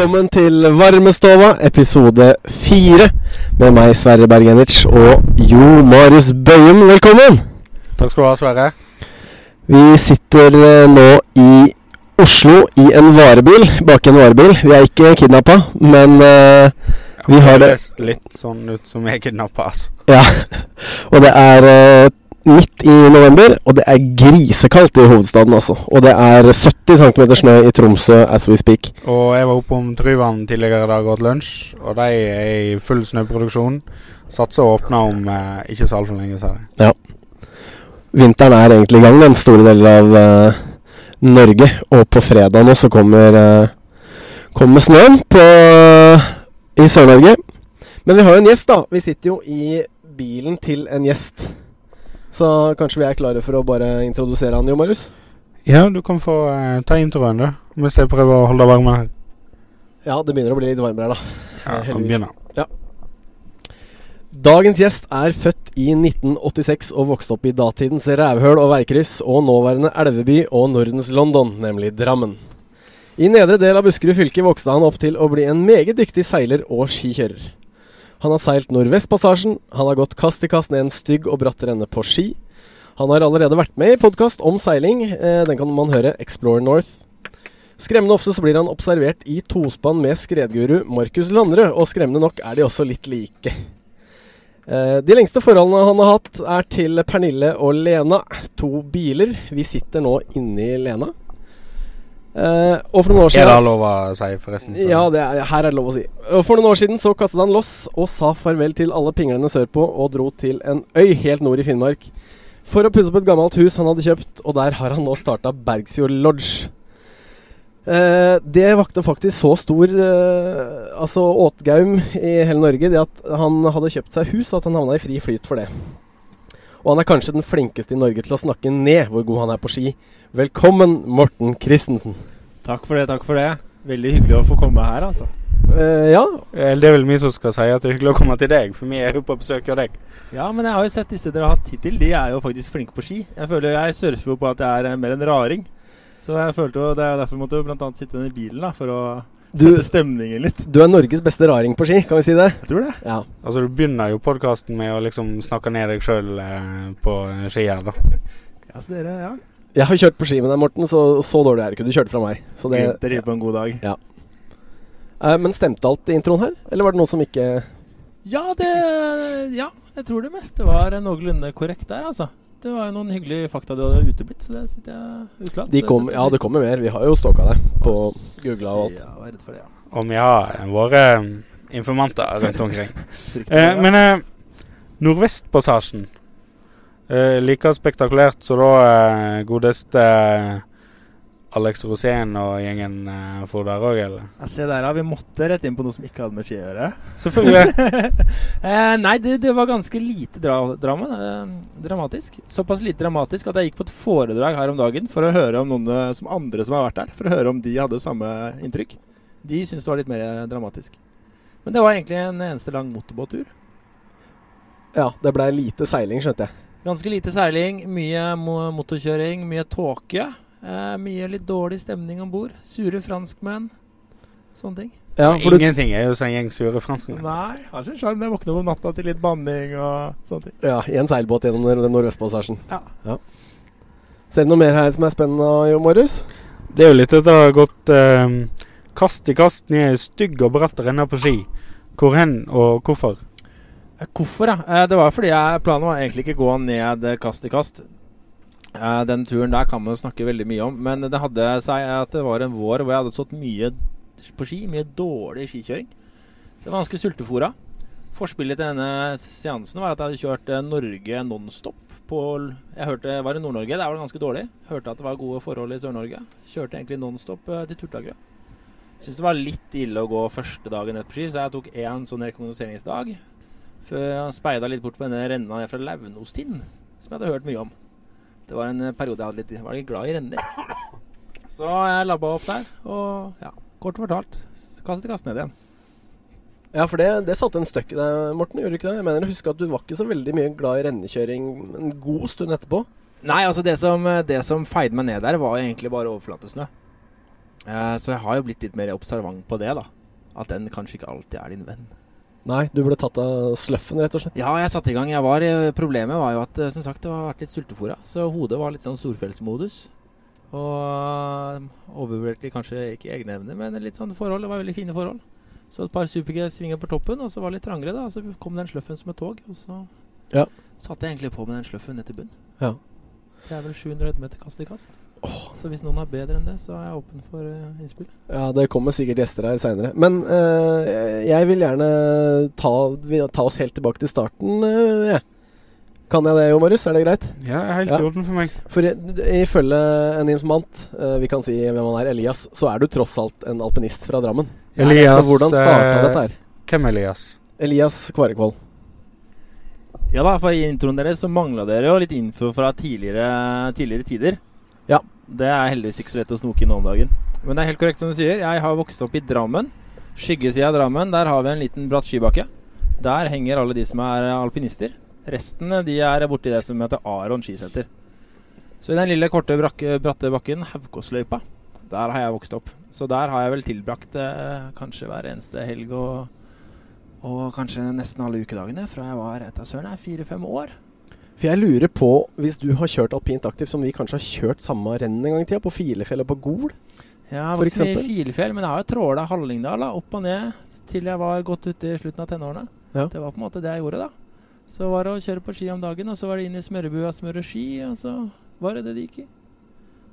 Velkommen til Varmestova, episode fire. Med meg, Sverre Bergenic, og Jo Marius Bøyum. Velkommen! Takk skal du ha, Sverre. Vi sitter eh, nå i Oslo i en varebil, bak en varebil. Vi er ikke kidnappa, men uh, vi har det høres litt sånn ut som vi er kidnappa, altså. Ja. Og det er eh, midt i november, og det er grisekaldt i hovedstaden, altså. Og det er 70 cm snø i Tromsø as we speak. Og jeg var oppe om Tryvann tidligere i dag og hatt lunsj, og de er i full snøproduksjon. Satser å åpne om eh, ikke så altfor lenge, sa de. Vinteren er egentlig i gang, den store delen av eh, Norge. Og på fredag nå så kommer, eh, kommer snøen på, i Sør-Norge. Men vi har jo en gjest, da. Vi sitter jo i bilen til en gjest. Så kanskje vi er klare for å bare introdusere han, Jo Marius? Ja, du kan få eh, ta introen, du. Mens jeg prøver å holde deg varme her. Ja, det begynner å bli litt varmere her, da. Ja, han begynner. Dagens gjest er født i 1986 og vokste opp i datidens rævhøl og veikryss og nåværende elveby og Nordens London, nemlig Drammen. I nedre del av Buskerud fylke vokste han opp til å bli en meget dyktig seiler og skikjører. Han har seilt Nordvestpassasjen, han har gått kast i kast ned en stygg og bratt renne på ski. Han har allerede vært med i podkast om seiling, eh, den kan man høre, Explore North. Skremmende ofte så blir han observert i tospann med skredguru Markus Landrød, og skremmende nok er de også litt like. Eh, De lengste forholdene han har hatt, er til Pernille og Lena. To biler. Vi sitter nå inni Lena. Eh, og for noen år Er det lov å si, forresten? så- Ja, det er, her er det lov å si. Og For noen år siden så kastet han loss og sa farvel til alle pinglene sørpå og dro til en øy helt nord i Finnmark for å pusse opp et gammelt hus han hadde kjøpt, og der har han nå starta Bergsfjord Lodge. Uh, det vakte faktisk så stor uh, altså åtgaum i hele Norge det at han hadde kjøpt seg hus at han havna i fri flyt for det. Og han er kanskje den flinkeste i Norge til å snakke ned hvor god han er på ski. Velkommen, Morten Christensen. Takk for det, takk for det. Veldig hyggelig å få komme her, altså. Eh, ja, Eh, Det er vel vi som skal si at det er hyggelig å komme til deg, for vi er jo på besøk av deg. Ja, men jeg har jo sett disse dere har hatt hittil. De er jo faktisk flinke på ski. Jeg føler jeg surfer jo på at jeg er eh, mer en raring. Så jeg følte jo, det er derfor måtte jeg blant annet sitte i bilen da, for å Du- sette stemningen litt. Du er Norges beste raring på ski, kan vi si det? Jeg tror det. Ja. Altså, Du begynner jo podkasten med å liksom snakke ned deg sjøl eh, på ski her, da. Ja, så dere, ja. Jeg har kjørt på ski med deg, Morten, så så dårlig er det ikke. Du kjørte fra meg. Så det, gir på en god dag. Eh, men stemte alt i introen her? Eller var det noe som ikke Ja, det Ja, jeg tror det meste var noenlunde korrekt der, altså. Det var jo noen hyggelige fakta du hadde uteblitt, så det sitter jeg utelatt. de kom, Ja, det kommer mer. Vi har jo stalka deg på googla og alt. Ja, vær redd for det, ja. Om ja, har eh, våre eh, informanter rundt omkring. Eh, men eh, Nordvestpassasjen eh, Like spektakulært så da eh, godeste eh, Alex Rosén og gjengen eh, for der òg, eller? Ja, se der, ja. Vi måtte rett inn på noe som ikke hadde med ski å gjøre. Selvfølgelig. eh, nei, det, det var ganske lite dra drama. Eh, dramatisk. Såpass lite dramatisk at jeg gikk på et foredrag her om dagen for å høre om noen eh, som andre som har vært der. For å høre om de hadde samme inntrykk. De syntes det var litt mer eh, dramatisk. Men det var egentlig en eneste lang motorbåttur. Ja, det blei lite seiling, skjønte jeg. Ganske lite seiling, mye motorkjøring, mye tåke. Eh, mye litt dårlig stemning om bord. Sure franskmenn. Sånne ting. Ja, for Ingenting er jo sånn gjeng sure franskmenn. Nei, har sin sjarm. Jeg våkner om natta til litt banning og sånne ting. ja, I en seilbåt gjennom den Nordvestpassasjen. Ja. Ser du noe mer her som er spennende, Jo Marius? Det er jo litt etter å ha gått eh, kast i kast ned stygg og bratt renne på ski. Hvor hen, og hvorfor? Eh, Hvorfor, ja? Eh, Det var fordi jeg, planen var egentlig ikke gå ned eh, kast i kast. Den turen der kan man snakke veldig mye om, men det hadde seg at det var en vår hvor jeg hadde stått mye på ski. Mye dårlig skikjøring. Så jeg var ganske sultefora. Forspillet til denne seansen var at jeg hadde kjørt Norge nonstop. På, jeg hørte, var i Nord-Norge, der var det ganske dårlig. Hørte at det var gode forhold i Sør-Norge. Kjørte egentlig nonstop til Turtagerø. Syns det var litt ille å gå første dagen rett på ski, så jeg tok én sånn rekognoseringsdag. Før jeg speida litt bort på denne renna fra Launostind, som jeg hadde hørt mye om. Det var en periode jeg litt, var litt glad i renner. Så jeg labba opp der, og ja, kort fortalt kastet i ned igjen. Ja, for det, det satte en støkk i deg, Morten. Gjorde du ikke det? Jeg mener å huske at du var ikke så veldig mye glad i rennekjøring en god stund etterpå. Nei, altså det som, det som feide meg ned der, var egentlig bare overflatesnø. Eh, så jeg har jo blitt litt mer observant på det, da. At den kanskje ikke alltid er din venn. Nei, du ble tatt av sløffen, rett og slett. Ja, jeg satte i gang. Jeg var, eh, problemet var jo at eh, som sagt, det har vært litt sultefòra. Så hodet var litt sånn storfjellsmodus. Og øh, overvurderte kanskje ikke egne evner, men litt sånn forhold. Det var veldig fine forhold. Så et par super-G svinger på toppen, og så var det litt trangere. da Så kom den sløffen som et tog. Og så Ja. satte jeg egentlig på med den sløffen ned til bunn. Ja. Det er vel 700 meter kast i kast. Så hvis noen er bedre enn det, så er jeg åpen for uh, innspill. Ja, det kommer sikkert gjester her seinere. Men uh, jeg vil gjerne ta, ta oss helt tilbake til starten. uh, jeg. Kan jeg det, Jo Marius? Er det greit? Ja, jeg er helt Ja. orden for meg. For ifølge en informant, vi kan si hvem han er, Elias, så er du tross alt en alpinist fra Drammen. Elias, så hvordan starta dette her? Hvem er Elias? Elias Kvarekvold. Ja da, for i introen deres så mangla dere jo litt info fra tidligere, tidligere tider. Det er heldigvis ikke så lett å snoke inn om dagen. Men det er helt korrekt som du sier. Jeg har vokst opp i Drammen. Skyggesida av Drammen, der har vi en liten bratt skibakke. Der henger alle de som er alpinister. Resten de er borti det som heter Aron skisenter. Så i den lille, korte, brakke, bratte bakken, Haukåsløypa, der har jeg vokst opp. Så der har jeg vel tilbrakt eh, kanskje hver eneste helg og og kanskje nesten alle ukedagene fra jeg var etter søren er fire-fem år. For jeg lurer på, hvis du har kjørt alpint aktivt som vi kanskje har kjørt samme renn en gang i tida, på Filefjell og på Gol? Jeg har For i eksempel? Filefjell, men jeg har jo tråla Hallingdal opp og ned til jeg var godt ute i slutten av tenårene. Ja. Det var på en måte det jeg gjorde da. Så var det å kjøre på ski om dagen, og så var det inn i smørebua smøre ski, og så var det det det gikk i.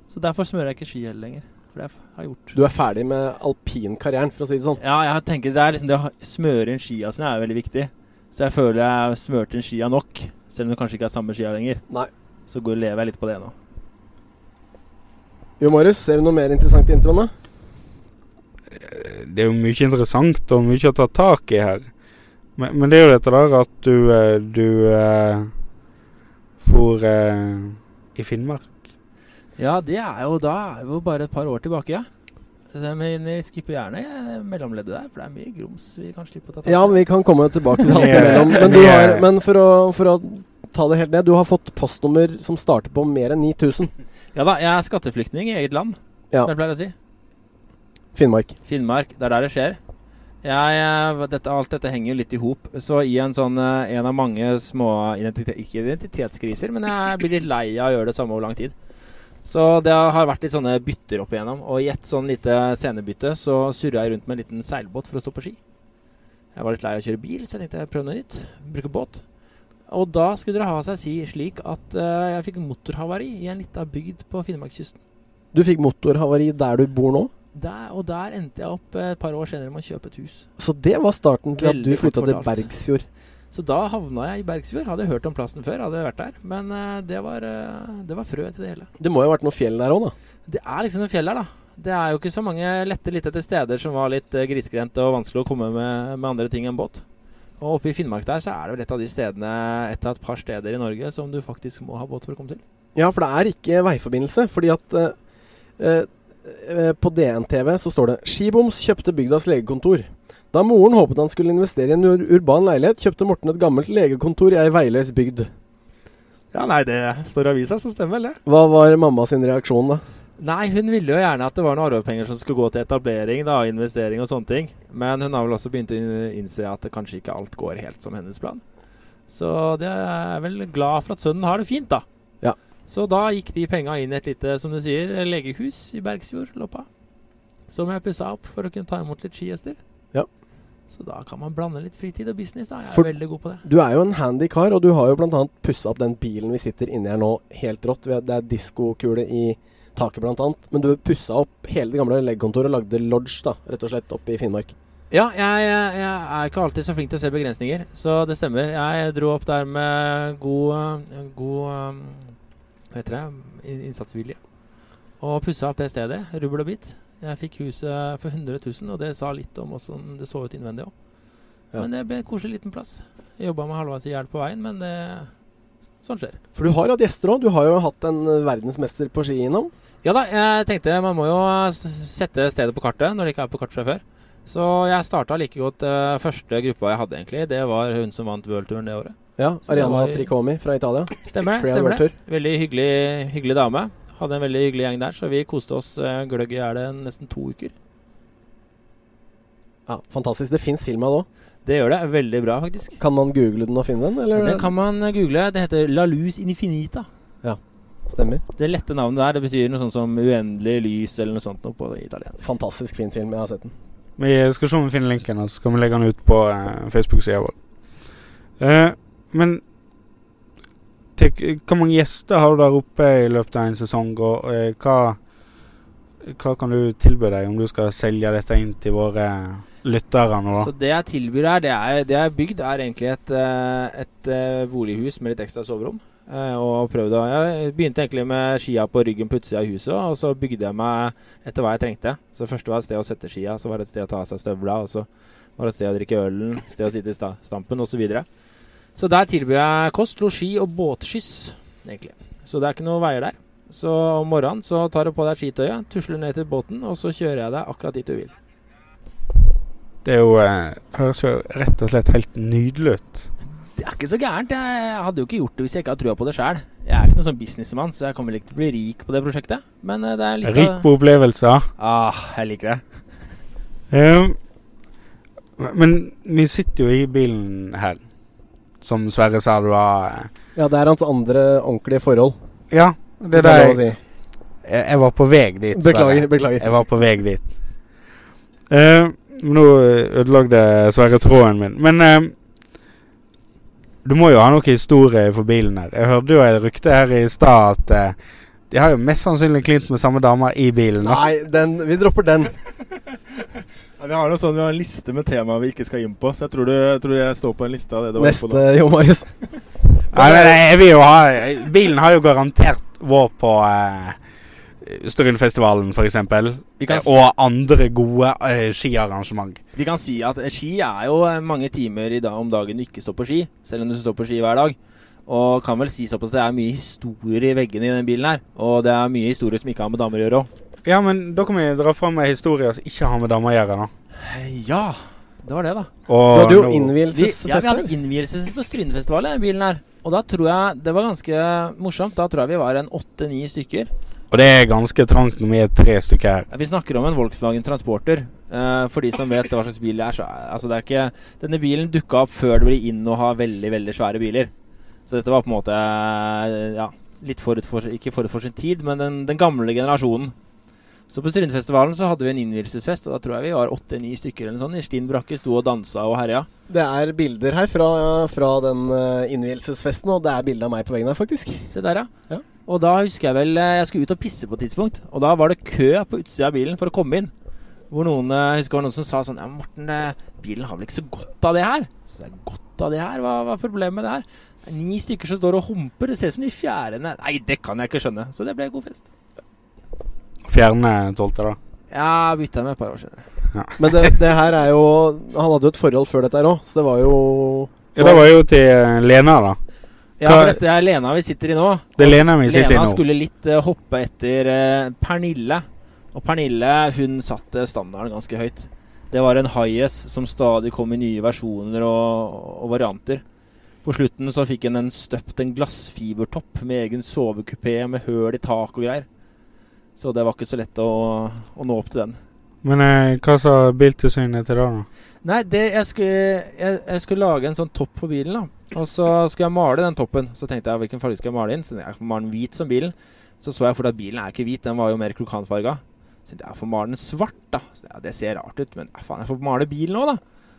Så derfor smører jeg ikke ski heller lenger. For det har jeg gjort. Du er ferdig med alpinkarrieren, for å si det sånn. Ja, jeg tenker det er liksom det å smøre inn skia sine er veldig viktig. Så jeg føler jeg har smørt inn skia nok, selv om det kanskje ikke er samme skia lenger. Nei. Så går, lever jeg litt på det nå. Jo Marius, ser du noe mer interessant i introen, da? Det er jo mye interessant og mye å ta tak i her. Men, men det er jo dette der at du eh, Du eh, for uh, i Finnmark. Ja, det er jo da er jo bare et par år tilbake, ja. Men vi skipper gjerne mellomleddet der, for det er mye grums vi kan slippe å ta tak i. Ja, vi kan komme tilbake til alt imellom. Men, du har, men for, å, for å ta det helt ned, du har fått postnummer som starter på mer enn 9000. Ja da, jeg er skatteflyktning i eget land, Ja. som jeg pleier å si. Finnmark. Finnmark, det er der det skjer. Jeg, eh, dette, alt dette henger jo litt i hop. Så i en sånn eh, En av mange små identitet, Ikke identitetskriser, men jeg blir litt lei av å gjøre det samme over lang tid. Så det har vært litt sånne bytter opp igjennom. Og i et sånn lite scenebytte så surra jeg rundt med en liten seilbåt for å stå på ski. Jeg var litt lei av å kjøre bil, så jeg tenkte jeg prøve noe nytt. Bruke båt. Og da skulle det ha seg si slik at uh, jeg fikk motorhavari i en lita bygd på Finnmarkskysten. Du fikk motorhavari der du bor nå. Der, og der endte jeg opp eh, et par år senere med å kjøpe et hus. Så det var starten til at du flytta til. Bergsfjord. Så da havna jeg i Bergsfjord. Hadde hørt om plassen før, hadde vært der. Men eh, det, var, uh, det var frø til det hele. Det må jo ha vært noe fjell der òg, da. Det er liksom noe fjell der, da. Det er jo ikke så mange lette litt etter steder som var litt uh, grisgrendte og vanskelig å komme med, med andre ting enn båt. Og oppe i Finnmark der så er det vel et av de stedene, et av et par steder i Norge som du faktisk må ha båt for å komme til. Ja, for det er ikke veiforbindelse. Fordi at uh, eh, eh, på DNTV så står det 'Skiboms kjøpte bygdas legekontor'. Da moren håpet han skulle investere i en ur urban leilighet, kjøpte Morten et gammelt legekontor i ei veiløs bygd. Ja, nei, det står i avisa, så stemmer vel det. Hva var mamma sin reaksjon da? Nei, hun ville jo gjerne at det var noen arvepenger som skulle gå til etablering, da, investering og sånne ting. Men hun har vel også begynt å innse at det kanskje ikke alt går helt som hennes plan. Så det er vel glad for at sønnen har det fint, da. Ja. Så da gikk de penga inn i et lite, som du sier, legehus i Bergsfjord, Loppa. Som jeg pussa opp for å kunne ta imot litt skigjester. Så da kan man blande litt fritid og business, da. Jeg er For- veldig god på det. Du er jo en handy kar, og du har jo bl.a. pussa opp den bilen vi sitter inni her nå, helt rått. Det er diskokule i taket, bl.a. Men du pussa opp hele det gamle legekontoret og lagde lodge, da, rett og slett, oppe i Finnmark. Ja, jeg, jeg, jeg er ikke alltid så flink til å se begrensninger, så det stemmer. Jeg dro opp der med god, eh, god eh, Hva heter det? Innsatsvilje. Og pussa opp det stedet, rubbel og bit. Jeg fikk huset for 100 000, og det sa litt om åssen det så ut innvendig òg. Ja. Men det ble en koselig liten plass. Jeg jobba med halvveis i hjel på veien, men det, sånn skjer. For du har hatt gjester òg. Du har jo hatt en eh, verdensmester på ski innom. Ja da, jeg tenkte man må jo sette stedet på kartet når det ikke er på kart fra før. Så jeg starta like godt uh, første gruppa jeg hadde, egentlig. Det var hun som vant worldturen det året. Ja, Ariana Tricomi fra Italia. Stemmer. Stemmer det. Veldig hyggelig, hyggelig dame. Hadde en veldig hyggelig gjeng der, så vi koste oss uh, gløgg i hjel nesten to uker. Ja, Fantastisk. Det fins film av det òg. Det gjør det. Veldig bra, faktisk. Kan man google den og finne den? Eller? Det kan man eh, google. Det heter La Luz Infinita. Ja, Stemmer. Det lette navnet der det betyr noe sånt som uendelig lys eller noe sånt noe på italiensk. Fantastisk fin film. Jeg har sett den. Vi skal se om vi finner linken, og så skal vi legge den ut på uh, Facebook-sida vår. Eh, men til, hvor mange gjester har du der oppe i løpet av en sesong, og uh, hva, hva kan du tilby deg om du skal selge dette inn til våre lyttere nå? Så det jeg tilbyr her, det, jeg har bygd, er egentlig et, et, et bolighus med litt ekstra soverom. Eh, og prøvde Jeg begynte egentlig med skia på ryggen på utsida av huset, og så bygde jeg meg etter hva jeg trengte. Så først var det et sted å sette skia, så var det et sted å ta av seg støvla, og så var det et sted å drikke ølen, et sted å sitte i stampen osv. Så, videre. Så der tilbyr jeg kost, losji og båtskyss, egentlig. Så det er ikke noe veier der. Så om morgenen så tar du på deg skitøyet, tusler ned til båten, og så kjører jeg deg akkurat dit du vil. Det er jo, eh, høres jo rett og slett helt nydelig ut. Det er ikke så gærent. Jeg hadde jo ikke gjort det hvis jeg ikke hadde trua på det sjøl. Jeg er ikke noen sånn businessmann, så jeg kommer vel ikke til å bli rik på det prosjektet. Men eh, det er litt Rik på opplevelser. Ah, jeg liker det. Um, men vi sitter jo i bilen her, som Sverre sa du har eh, Ja, det er hans andre ordentlige forhold. Ja, det er det jeg, si. jeg, jeg var på vei dit. Beklager. Sverre. beklager Jeg var på vei dit. Uh, nå ødelagde Sverre tråden min. Men uh, du må jo ha noe historie for bilen her. Jeg hørte jo et rykte her i stad at uh, de har jo mest sannsynlig klint med samme dame i bilen. Da. Nei, den, vi dropper den. Ja, vi har noe sånn, vi har en liste med temaer vi ikke skal inn på, så jeg tror, du, jeg, tror jeg står på en liste av det du var Neste, Jo Marius. Nei, nei, jeg vil jo ha Bilen har jo garantert vært på eh, Strynfestivalen, f.eks. Og andre gode eh, skiarrangement. Vi kan si at ski er jo mange timer i dag om dagen du ikke står på ski, selv om du står på ski hver dag. Og kan vel si såpass at det er mye historier i veggene i den bilen her. Og det er mye historier som ikke har med damer å gjøre òg. Ja, men da kan vi dra fram ei historie som ikke har med damer å gjøre, da. Ja, det var det, da. Og Du hadde jo innvielsesfest. Ja, vi hadde innvielsesfest på Strynefestivalen, den bilen her. Og da tror jeg det var ganske morsomt. Da tror jeg vi var en åtte-ni stykker. Og det er ganske trangt når vi er tre stykker her. Vi snakker om en Volkswagen Transporter. Uh, for de som vet hva slags bil det er, så altså det er ikke Denne bilen dukka opp før det ble inn å ha veldig, veldig svære biler. Så dette var på en måte eh, ja, litt forut for, ikke forut for sin tid, men den, den gamle generasjonen. Så på Strynefestivalen så hadde vi en innvielsesfest, og da tror jeg vi var åtte-ni stykker eller sånt. I stinn brakke sto og dansa og herja. Det er bilder her fra, fra den uh, innvielsesfesten, og det er bilde av meg på veggen her, faktisk. Se der, ja. Ja. Og da husker jeg vel eh, Jeg skulle ut og pisse på et tidspunkt, og da var det kø på utsida av bilen for å komme inn. Hvor noen eh, jeg husker det var noen som sa sånn Ja, Morten, eh, bilen har vel ikke så godt av det her? Så jeg, godt av det her? Hva, hva er problemet med det her? Er ni stykker som står og humper. Det ser ut som de fjærene Nei, det kan jeg ikke skjønne. Så det ble god fest. Fjerne tolvte, da. Ja, bytta med et par år senere. Men det, det her er jo Han hadde jo et forhold før dette her òg, så det var jo Ja, det var jo til eh, Lena, da. Ja, for dette er Lena vi sitter i nå. Det er Lena vi sitter i nå. Lena skulle litt uh, hoppe etter uh, Pernille. Og Pernille hun satte standarden ganske høyt. Det var en Highas som stadig kom i nye versjoner og, og varianter. På slutten så fikk hun en støpt en glassfibertopp med egen sovekupé med høl i tak og greier. Så det var ikke så lett å, å nå opp til den. Men eh, hva sa Biltilsynet til deg, da? Nei, det, jeg, skulle, jeg, jeg skulle lage en sånn topp på bilen. da Og så skulle jeg male den toppen. Så tenkte jeg hvilken farge skal jeg male inn. Så tenkte jeg, jeg male den hvit som bilen. Så så jeg fort at bilen er ikke hvit, den var jo mer krokanfarga. Så tenkte jeg jeg får male den svart, da. Så ja, det ser rart ut, men ja, faen, jeg får male bilen òg, da.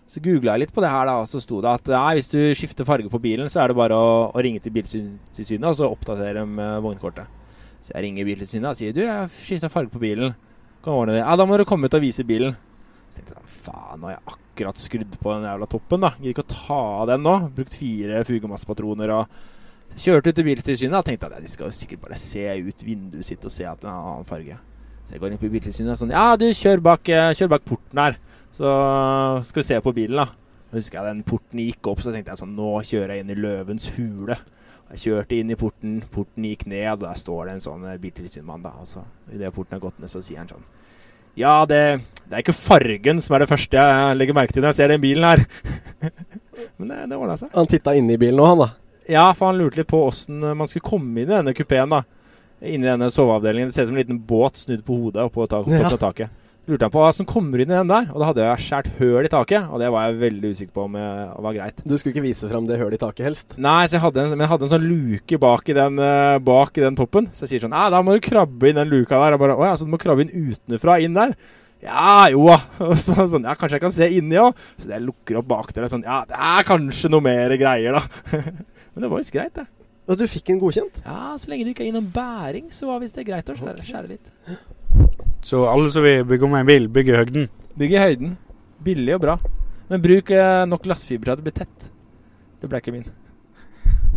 Så googla jeg litt på det her, da, og så sto det at nei, hvis du skifter farge på bilen, så er det bare å, å ringe til Biltilsynet og så oppdatere dem eh, vognkortet. Så jeg ringer Biltilsynet og sier du, jeg har skifta farge på bilen. Kan ordne det. Ja, da må du komme ut og vise bilen. Så tenkte jeg faen, nå har jeg akkurat skrudd på den jævla toppen, da. Gidder ikke å ta av den nå. Brukt fire fugemasspatroner og Kjørte ut til Biltilsynet og tenkte at de skal jo sikkert bare se ut vinduet sitt og se at den har en annen farge. Så jeg går inn på Biltilsynet og sånn Ja, du, kjør bak, eh, kjør bak porten her. Så skal vi se på bilen. Da husker jeg den porten gikk opp, så tenkte jeg sånn Nå kjører jeg inn i løvens hule. Jeg kjørte inn i porten, porten gikk ned, og der står det en sånn eh, biltilsynsmann. da, og så Idet porten har gått ned, så sier han sånn Ja, det, det er ikke fargen som er det første jeg legger merke til når jeg ser den bilen her. Men det, det ordna seg. Han titta inn i bilen òg, han da. Ja, for han lurte litt på åssen man skulle komme inn i denne kupeen, da. inni denne soveavdelingen. Det ser ut som en liten båt snudd på hodet oppå tak, på Ja. taket. Lurte jeg på hva som kommer inn i den der, og da hadde jeg skjært høl i taket. Og det var jeg veldig usikker på om det var greit. Du skulle ikke vise fram det hølet i taket, helst. Nei, så jeg en, men jeg hadde en sånn luke bak i den, eh, bak i den toppen. Så jeg sier sånn Nei, da må du krabbe inn den luka der. Og bare, Å ja, så du må krabbe inn utenfra inn der? Ja, jo da. Så sånn, ja, kanskje jeg kan se inni òg. Så jeg lukker opp bak der. og Sånn, ja, det er kanskje noe mer greier, da. men det var visst greit, det. Og du fikk en godkjent? Ja, så lenge du ikke er innom bæring, så var visst det greit å skjære, skjære litt. Så alle som vil bygge om en bil, bygger i høyden. Bygg i høyden. Billig og bra. Men bruk eh, nok glassfiber til at det blir tett. Det ble ikke min.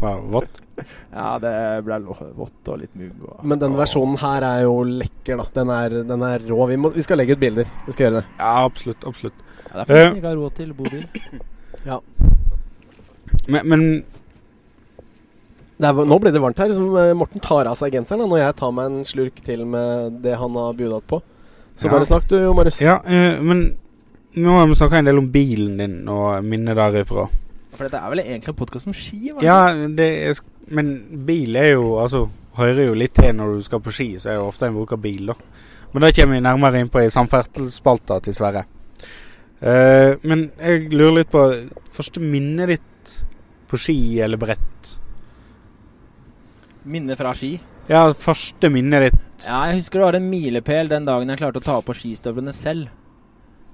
Wow, vått. Ja, det ble vått og litt mugg. Og, Men den versjonen her er jo lekker, da. Den er, den er rå. Vi, må, vi skal legge ut bilder. Vi skal gjøre det. Ja, absolutt. Absolutt. Ja, det er fordi jeg ikke har råd til bobil. ja. Men, men er, nå blir det varmt her. Liksom, eh, Morten tar av seg genseren da, når jeg tar meg en slurk til med det han har bjudat på. Så Ja. bare snakk du, Marius. Ja, uh, men nå har vi snakka en del om bilen din og minnet derifra. For dette er vel egentlig en podkast om ski? var det Ja, det er, men bil er jo Altså, hører jo litt til når du skal på ski, så er det ofte en bruker bil, da. Men det kommer vi nærmere inn på i samferdselsspalta til Sverre. Uh, men jeg lurer litt på første minnet ditt på ski eller brett. Minne fra ski. Ja, første minnet ditt. Ja, jeg husker det var en milepæl den dagen jeg klarte å ta på skistøvlene selv.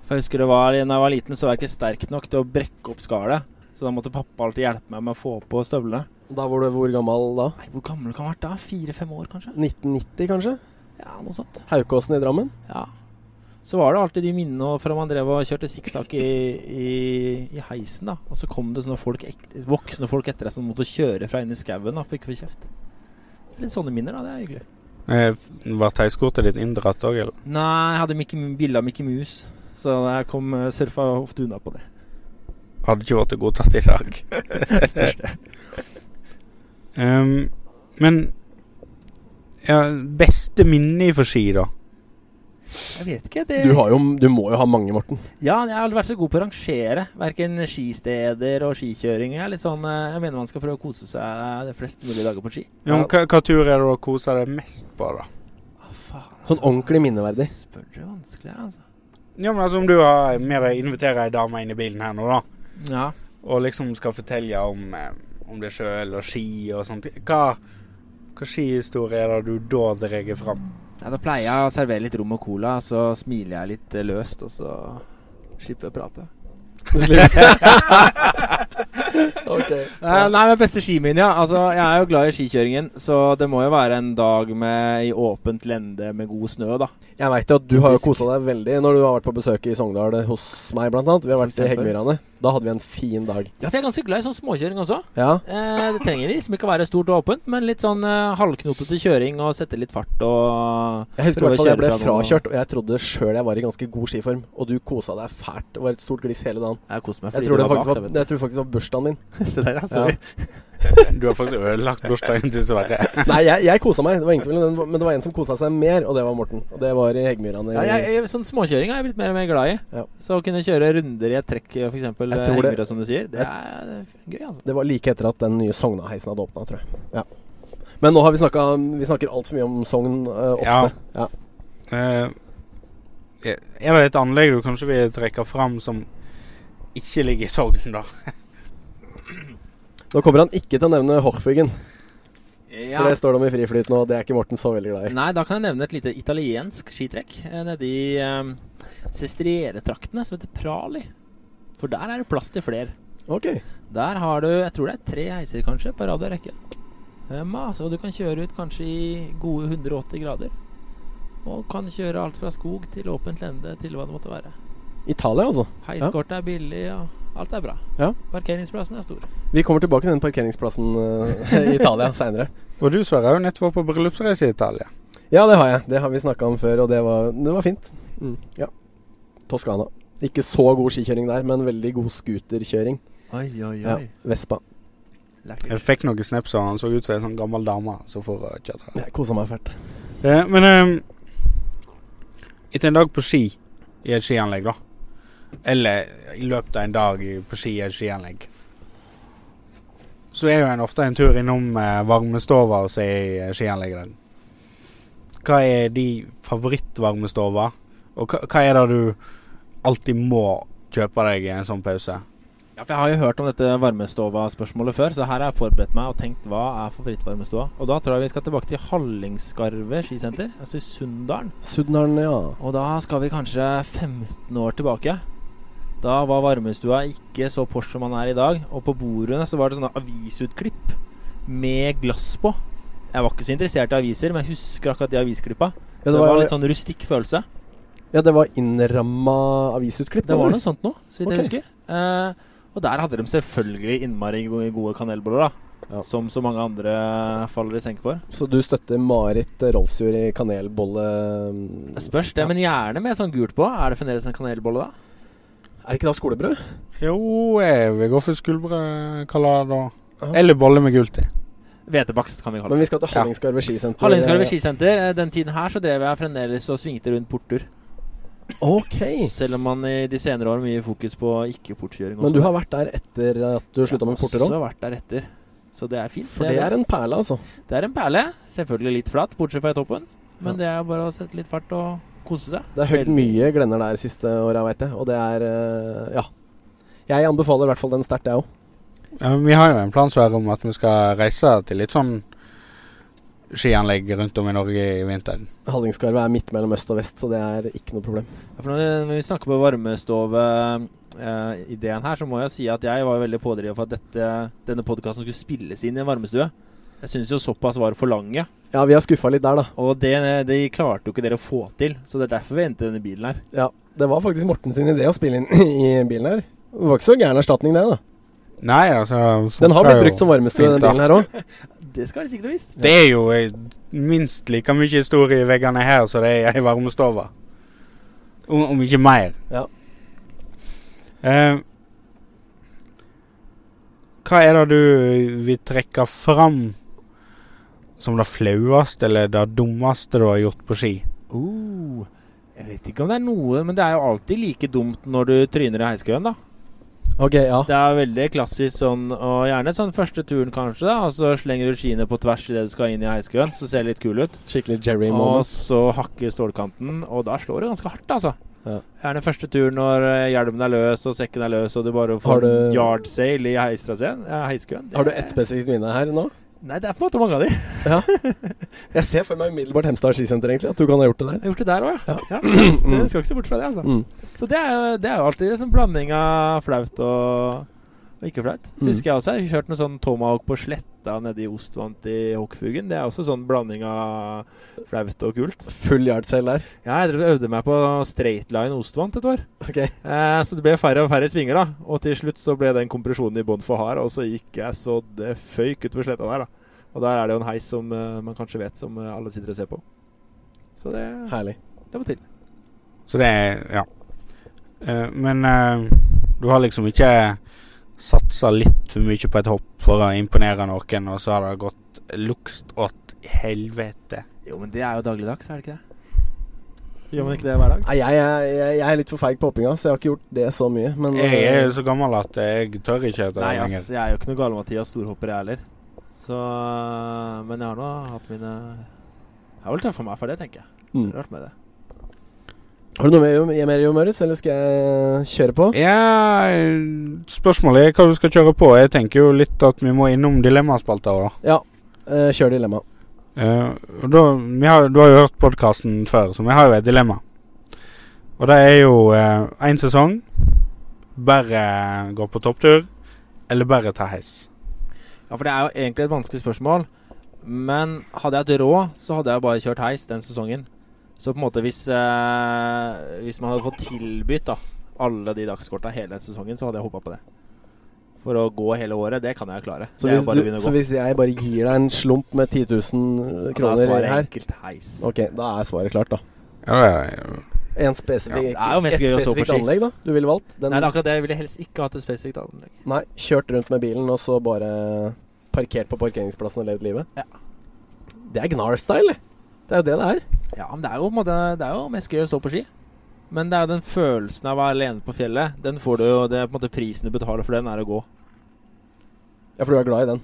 For jeg husker det var, Da jeg var liten, så var jeg ikke sterk nok til å brekke opp skallet. Så da måtte pappa alltid hjelpe meg med å få på støvlene. Da var du hvor gammel da? Nei, Hvor gammel kan jeg ha vært da? Fire-fem år, kanskje? 1990, kanskje? Ja, noe sånt. Haukåsen i Drammen? Ja. Så var det alltid de minnene fra man drev og kjørte sikksakk i, i, i heisen. da Og så kom det sånne folk, voksne folk etter deg som måtte kjøre fra inn i skauen da, for ikke å få kjeft. Litt sånne minner, da. Det er hyggelig. Eh, Var teiskortet ditt inndratt òg, eller? Nei, jeg hadde Mickey, bilde av Mickey Mouse, så jeg kom eh, surfa ofte unna på det. Hadde ikke vært godtatt i dag. Spørs det. um, men ja, beste minne fra ski, da? Jeg vet ikke. Det, Du, har jo, du må jo ha mange, Morten. Ja, jeg har aldri vært så god på å rangere. Verken skisteder og skikjøring. Jeg, er litt sånn, eh, jeg mener man skal prøve å kose seg de fleste mulige dager på ski. Ja, men hva, hva tur er det å kose deg mest på, da? Å, faen, Sånn ordentlig minneverdig. Spør du vanskelig altså. Ja, men altså Om du har med deg inviterer ei dame inn i bilen her nå, da, Ja. og liksom skal fortelle om, eh, om deg sjøl og ski og sånt, hva, hva skihistorie er det du da drar fram? Ja. Da pleier jeg å servere litt rom og cola, så smiler jeg litt eh, løst, og så slipper jeg å prate. okay. Nei, men beste skiminja. ja. Altså, jeg er jo glad i skikjøringen, så det må jo være en dag med i åpent lende med god snø, da. Jeg veit jo at du har jo kosa deg veldig når du har vært på besøk i Sogndal hos meg, blant annet. Vi har vært i. Heggmyrane. Da hadde vi en fin dag. Ja, for jeg er ganske glad i sånn småkjøring også. Ja. Eh, det trenger liksom ikke å være stort og åpent, men litt sånn eh, halvknotete kjøring og sette litt fart og Jeg husker i hvert fall jeg ble frakjørt, og jeg trodde sjøl jeg var i ganske god skiform. Og du kosa deg fælt. Det var et stort gliss hele dagen. Jeg koste meg Jeg fordi tror det det var bak var, jeg tror faktisk det var bursdagen min. Se der, ja. Sorry. Du har faktisk ødelagt bursdagen til Sverre. Nei, jeg, jeg kosa meg, det det, men det var en som kosa seg mer, og det var Morten. Og det var i Heggmyrane. Ja, jeg, jeg, sånn småkjøring har jeg blitt mer og mer glad i. Ja. Så å kunne kjøre runder i et trekk, f.eks. Heggmyra, som du sier, det er, det er gøy, altså. Det var like etter at den nye Sogna-heisen hadde åpna, tror jeg. Ja. Men nå har vi snakka Vi snakker altfor mye om Sogn uh, ofte. Ja. Eh, er det et anlegg du kanskje vil trekke fram som ikke ligger i Sogn, da? Nå kommer han ikke til å nevne Hochfuggen, Ja. for det står om i friflyt nå, og det er ikke Morten så veldig glad i. Nei, da kan jeg nevne et lite italiensk skitrekk eh, nede i um, Sestriere-traktene, som heter Prali. For der er det plass til flere. Okay. Der har du, jeg tror det er tre heiser kanskje, på rad og rekke. Um, altså, du kan kjøre ut kanskje i gode 180 grader. Og kan kjøre alt fra skog til åpent lende til hva det måtte være. Italia, altså. Heiskortet er billig, og alt er bra. Ja. Parkeringsplassen er stor. Vi kommer tilbake til den parkeringsplassen eh, i Italia seinere. Og du, Sverre, har jo nettopp vært på bryllupsreise i Italia. Ja, det har jeg. Det har vi snakka om før, og det var, det var fint. Mm, ja. Toskana. Ikke så god skikjøring der, men veldig god scooterkjøring. Oi, oi, Ja. Vespa. Jeg fikk noen snaps av han så ut som ei sånn gammel dame som får uh, kjøre. Jeg kosa meg fælt. Eh, men eh, etter en dag på ski i et skianlegg, da. Eller i løpet av en dag på ski eller skianlegg. Så er jo en ofte en tur innom eh, varmestova og se i eh, skianlegget der. hva er de favorittvarmestova? Og hva, hva er det du alltid må kjøpe deg i en sånn pause? Ja, for Jeg har jo hørt om dette varmestova-spørsmålet før, så her har jeg forberedt meg og tenkt hva er favorittvarmestova. Og da tror jeg vi skal tilbake til Hallingskarvet skisenter, altså i Sunndalen. Sunndalen, ja. Og da skal vi kanskje 15 år tilbake. Da var varmestua ikke så Porsche som man er i dag. Og på bordene så var det sånne avisutklipp med glass på. Jeg var ikke så interessert i aviser, men jeg husker akkurat de avisklippa. Ja, det, var, litt sånn rustikk følelse. ja, det var innramma avisutklipp? Det var noe sånt noe, så vidt okay. jeg husker. Eh, og der hadde de selvfølgelig innmari gode kanelboller, da. Ja. Som så mange andre faller i senk for. Så du støtter Marit Rolfsjord i kanelbolle... Det spørs det, men gjerne med sånn gult på. Er det fremdeles en kanelbolle da? Er det ikke da skolebrød? Jo, jeg vil gå for skuldbrød, kaller det. da. Eller bolle med gult i. Hvetebakst, kan vi kalle det. Men vi skal til Hallingskarvet skisenter. Hallingskarvet skisenter. eh, Den tiden her så drev jeg fremdeles og svingte rundt porter. Ok. Selv om man i de senere år har mye fokus på ikke-portkjøring. Men du har vært der etter at du slutta med porter òg? har også vært der etter. Så det er fint. For det er en perle, altså. det er en perle. Selvfølgelig litt flatt, bortsett fra i toppen. Men Ja. det er bare å sette litt fart og kose seg. Det er høyt mye glenner der siste åra, veit jeg. Og det er eh, Ja. Jeg anbefaler i hvert fall den sterkt, jeg òg. Ja, vi har jo en plan Sverre, om at vi skal reise til litt sånn skianlegg rundt om i Norge i vinter. Hallingskarvet er midt mellom øst og vest, så det er ikke noe problem. Ja, For når vi snakker på varmestove-ideen her, så må jeg si at jeg var veldig pådriver for at dette, denne podkasten skulle spilles inn i en varmestue. Jeg syns jo såpass var for lange, Ja, vi har skuffa litt der, da. og det, det klarte jo ikke dere å få til. Så det er derfor vi endte i denne bilen her. Ja, Det var faktisk Morten sin idé å spille inn i bilen her. Det var ikke så gæren erstatning, det. da Nei, altså Den har blitt brukt som varmestue, den bilen her òg. Det skal de sikkert ha visst. Det er jo eh, minst like mye historie i veggene her som det er i varmestova. Om, om ikke mer. Ja. Uh, hva er det du vil trekke fram som det flaueste eller det dummeste du har gjort på ski? Uh, jeg vet ikke om det er noe, men det er jo alltid like dumt når du tryner i heiskøen, da. Ok, ja. Det er veldig klassisk sånn, og gjerne sånn første turen kanskje, da. Og så slenger du skiene på tvers idet du skal inn i heiskøen, så ser det litt kul ut. Skikkelig Jerry Og så hakker stålkanten, og da slår det ganske hardt, altså. Ja. Gjerne første tur når eh, hjelmen er løs og sekken er løs, og du bare får du- yard sale i heistraseen. Ja, heiskøen. Har du ett spesifikt minne her nå? Nei, det er på en måte mange av de. Jeg Ja. Jeg ser for meg umiddelbart Hemsedal skisenter, egentlig. At du kan ha gjort det der. har gjort det der òg, ja. Ja. ja. Det skal ikke se bort fra det, altså. Mm. Så det er jo, det er jo alltid en sånn blanding av flaut og ikke flaut. Mm. Husker jeg også. Jeg har kjørt noe sånn tomahawk på sletta nede i Ostvant i Hokkfugen. Det er også sånn blanding av flaut og kult. Full yardsail der. Ja, jeg øvde meg på straight line Ostvant et år. Okay. Eh, så det ble færre og færre svinger, da. Og til slutt så ble den kompresjonen i bånn for hard, og så gikk jeg så det føyk utover sletta der, da. Og der er det jo en heis som uh, man kanskje vet, som uh, alle sitter og ser på. Så det, Herlig. det må til. Så det er Ja. Uh, men du har liksom ikke satsa litt for mye på et hopp for å imponere noen, og så har det gått lukst åt helvete. Jo, men det er jo dagligdags, er det ikke det? Gjør man ikke det hver dag? Nei, jeg, jeg, jeg, er litt for feig på hoppinga, så jeg har ikke gjort det så mye. Men Jeg er jo så gammel at jeg tør ikke etter det Nei, ass, jeg er jo ikke noe gale-Mathias storhopper, jeg heller. Så Men jeg har nå hatt mine Jeg har vel tøffa meg for det, tenker jeg. mm. Rart med det. Har du noe mer, mer i humøret, eller skal jeg kjøre på? Ja, spørsmålet er hva du skal kjøre på. Jeg tenker jo litt at vi må innom dilemmaspalta òg, da. Ja, eh, kjør dilemma. Eh, og da, vi har, du har jo hørt podkasten før, så vi har jo et dilemma. Og det er jo én sesong. Bare gå på topptur, eller bare ta heis. Ja, for det er jo egentlig et vanskelig spørsmål. Men hadde jeg hatt råd, så hadde jeg bare kjørt heis den sesongen. Så på en måte hvis eh, Hvis man hadde fått tilbudt da alle de dagskorta hele den sesongen, så hadde jeg hoppa på det. For å gå hele året, det kan jeg klare. Så hvis, bare du, så hvis jeg bare gir deg en slump med 10 000 Da er kroner svaret her enkelt heis. Ok, da er svaret klart, da. Ja, ja, ja. En spesifikk, Ja, det er jo mest et spesifikt anlegg, da? Du ville valgt? Den, Nei, det er akkurat det. Jeg ville helst ikke hatt et spesifikt anlegg. nei, kjørt rundt med bilen, og så bare parkert på parkeringsplassen og levd livet? Ja. Det er Gnar-style. Det er jo det det er. Ja, men det er jo måte Det er jo mest gøy å stå på ski. Men det er jo den følelsen av å være alene på fjellet. Den får du jo Det er på en måte prisen du betaler for den, er å gå. Ja, for du er glad i den.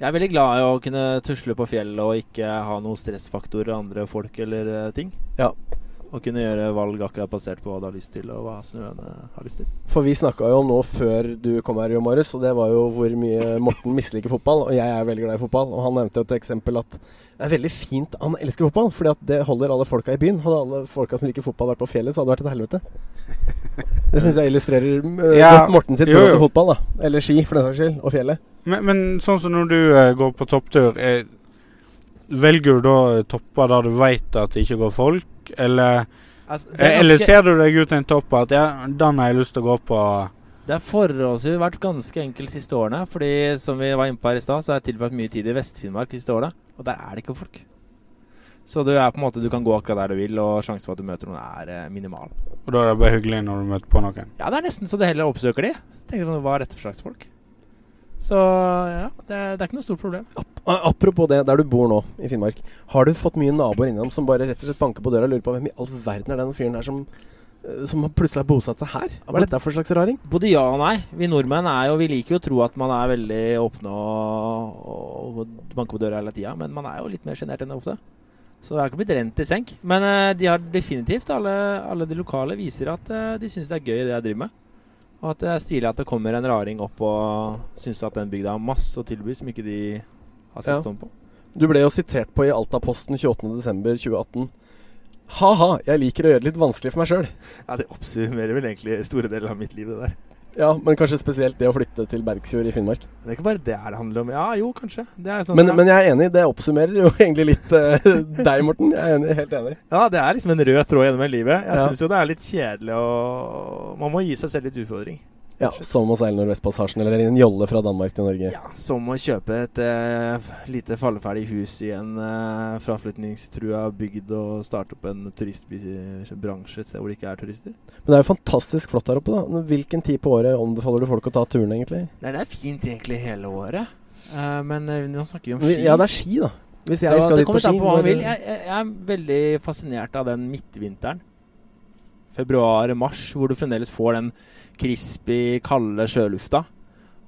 Jeg er veldig glad i å kunne tusle på fjellet og ikke ha noen stressfaktorer andre folk eller eh, ting. Ja. Og kunne gjøre valg akkurat basert på hva du har lyst til, og hva snøen eh, har lyst til. For vi snakka jo om nå før du kom her, Jo Marius, og det var jo hvor mye Morten misliker fotball. Og jeg er veldig glad i fotball. Og han nevnte jo et eksempel at det er veldig fint Han elsker fotball, fordi at det holder alle folka i byen. Hadde alle folka som liker fotball vært på fjellet, så hadde det vært et helvete. Det syns jeg illustrerer uh, Ja, Morten sitt forhold til fotball, da. Eller ski, for den saks skyld. Og fjellet. Men, men sånn som når du eh, går på topptur, eh, velger du da topper der du veit at det ikke går folk, eller Altså, eh, Eller ganske, ser du deg ut en topp at ja, den har jeg lyst til å gå på? det har forholdsvis vært ganske enkelt de siste årene. Fordi som vi var inne på her i stad, så har jeg tilbrakt mye tid i Vest-Finnmark de siste årene. Og der er det ikke folk. Så du er på en måte Du kan gå akkurat der du vil, og sjansen for at du møter noen, er eh, minimal. Og da er det bare hyggelig når du møter på noen. Ja, det er nesten så du heller oppsøker de. Tenker du Hva er dette for slags folk? Så ja, det, er- det er ikke noe stort problem. Apropos det, der du bor nå, i Finnmark. Har du fått mye naboer innom som bare rett og slett banker på døra og lurer på hvem i all verden er den fyren her som, eh, som har plutselig har bosatt seg her? Hva er dette for slags raring? Både ja og nei. Vi nordmenn er jo, vi liker jo å tro at man er veldig åpne og, og banker på døra hele tida, men man er jo litt mer sjenert enn det ofte. Så det har ikke blitt rent i senk. Men uh, de har definitivt, alle, alle de lokale, viser at uh, de syns det er gøy det jeg driver med. Og at det er stilig at det kommer en raring opp og syns at den bygda har masse å tilby som ikke de har sett Ja. sånn på. Du ble jo sitert på i Altaposten 28.12.2018. Ha-ha, jeg liker å gjøre det litt vanskelig for meg sjøl. Ja, Det oppsummerer vel egentlig store deler av mitt liv, det der. Ja, men kanskje spesielt det å flytte til Bergsfjord i Finnmark. Det er ikke bare det det handler om. Ja, jo, kanskje. Det er sånn, Men, ja. men jeg er enig, det oppsummerer jo egentlig litt uh, deg, Morten. Jeg er enig, helt enig. Ja, det er liksom en rød tråd gjennom hele livet. Jeg Ja. syns jo det er litt kjedelig å Man må gi seg selv litt utfordring. Ja, Som å seile Nordvestpassasjen eller en jolle fra Danmark til Norge. Ja, Som å kjøpe et eh, lite falleferdig hus i en eh, fraflytningstrua bygd og starte opp en turistbransje et sted hvor det ikke er turister. Men det er jo fantastisk flott der oppe, da. Hvilken tid på året anbefaler du folk å ta turen, egentlig? Nei, det er fint egentlig hele året. Uh, men eh, nå snakker vi om ski. Ja, det er ski, da. Hvis jeg så skal det dit på ski på. Jeg, jeg, jeg er veldig fascinert av den midtvinteren. Februar-mars, hvor du fremdeles får den crispy, kalde sjølufta.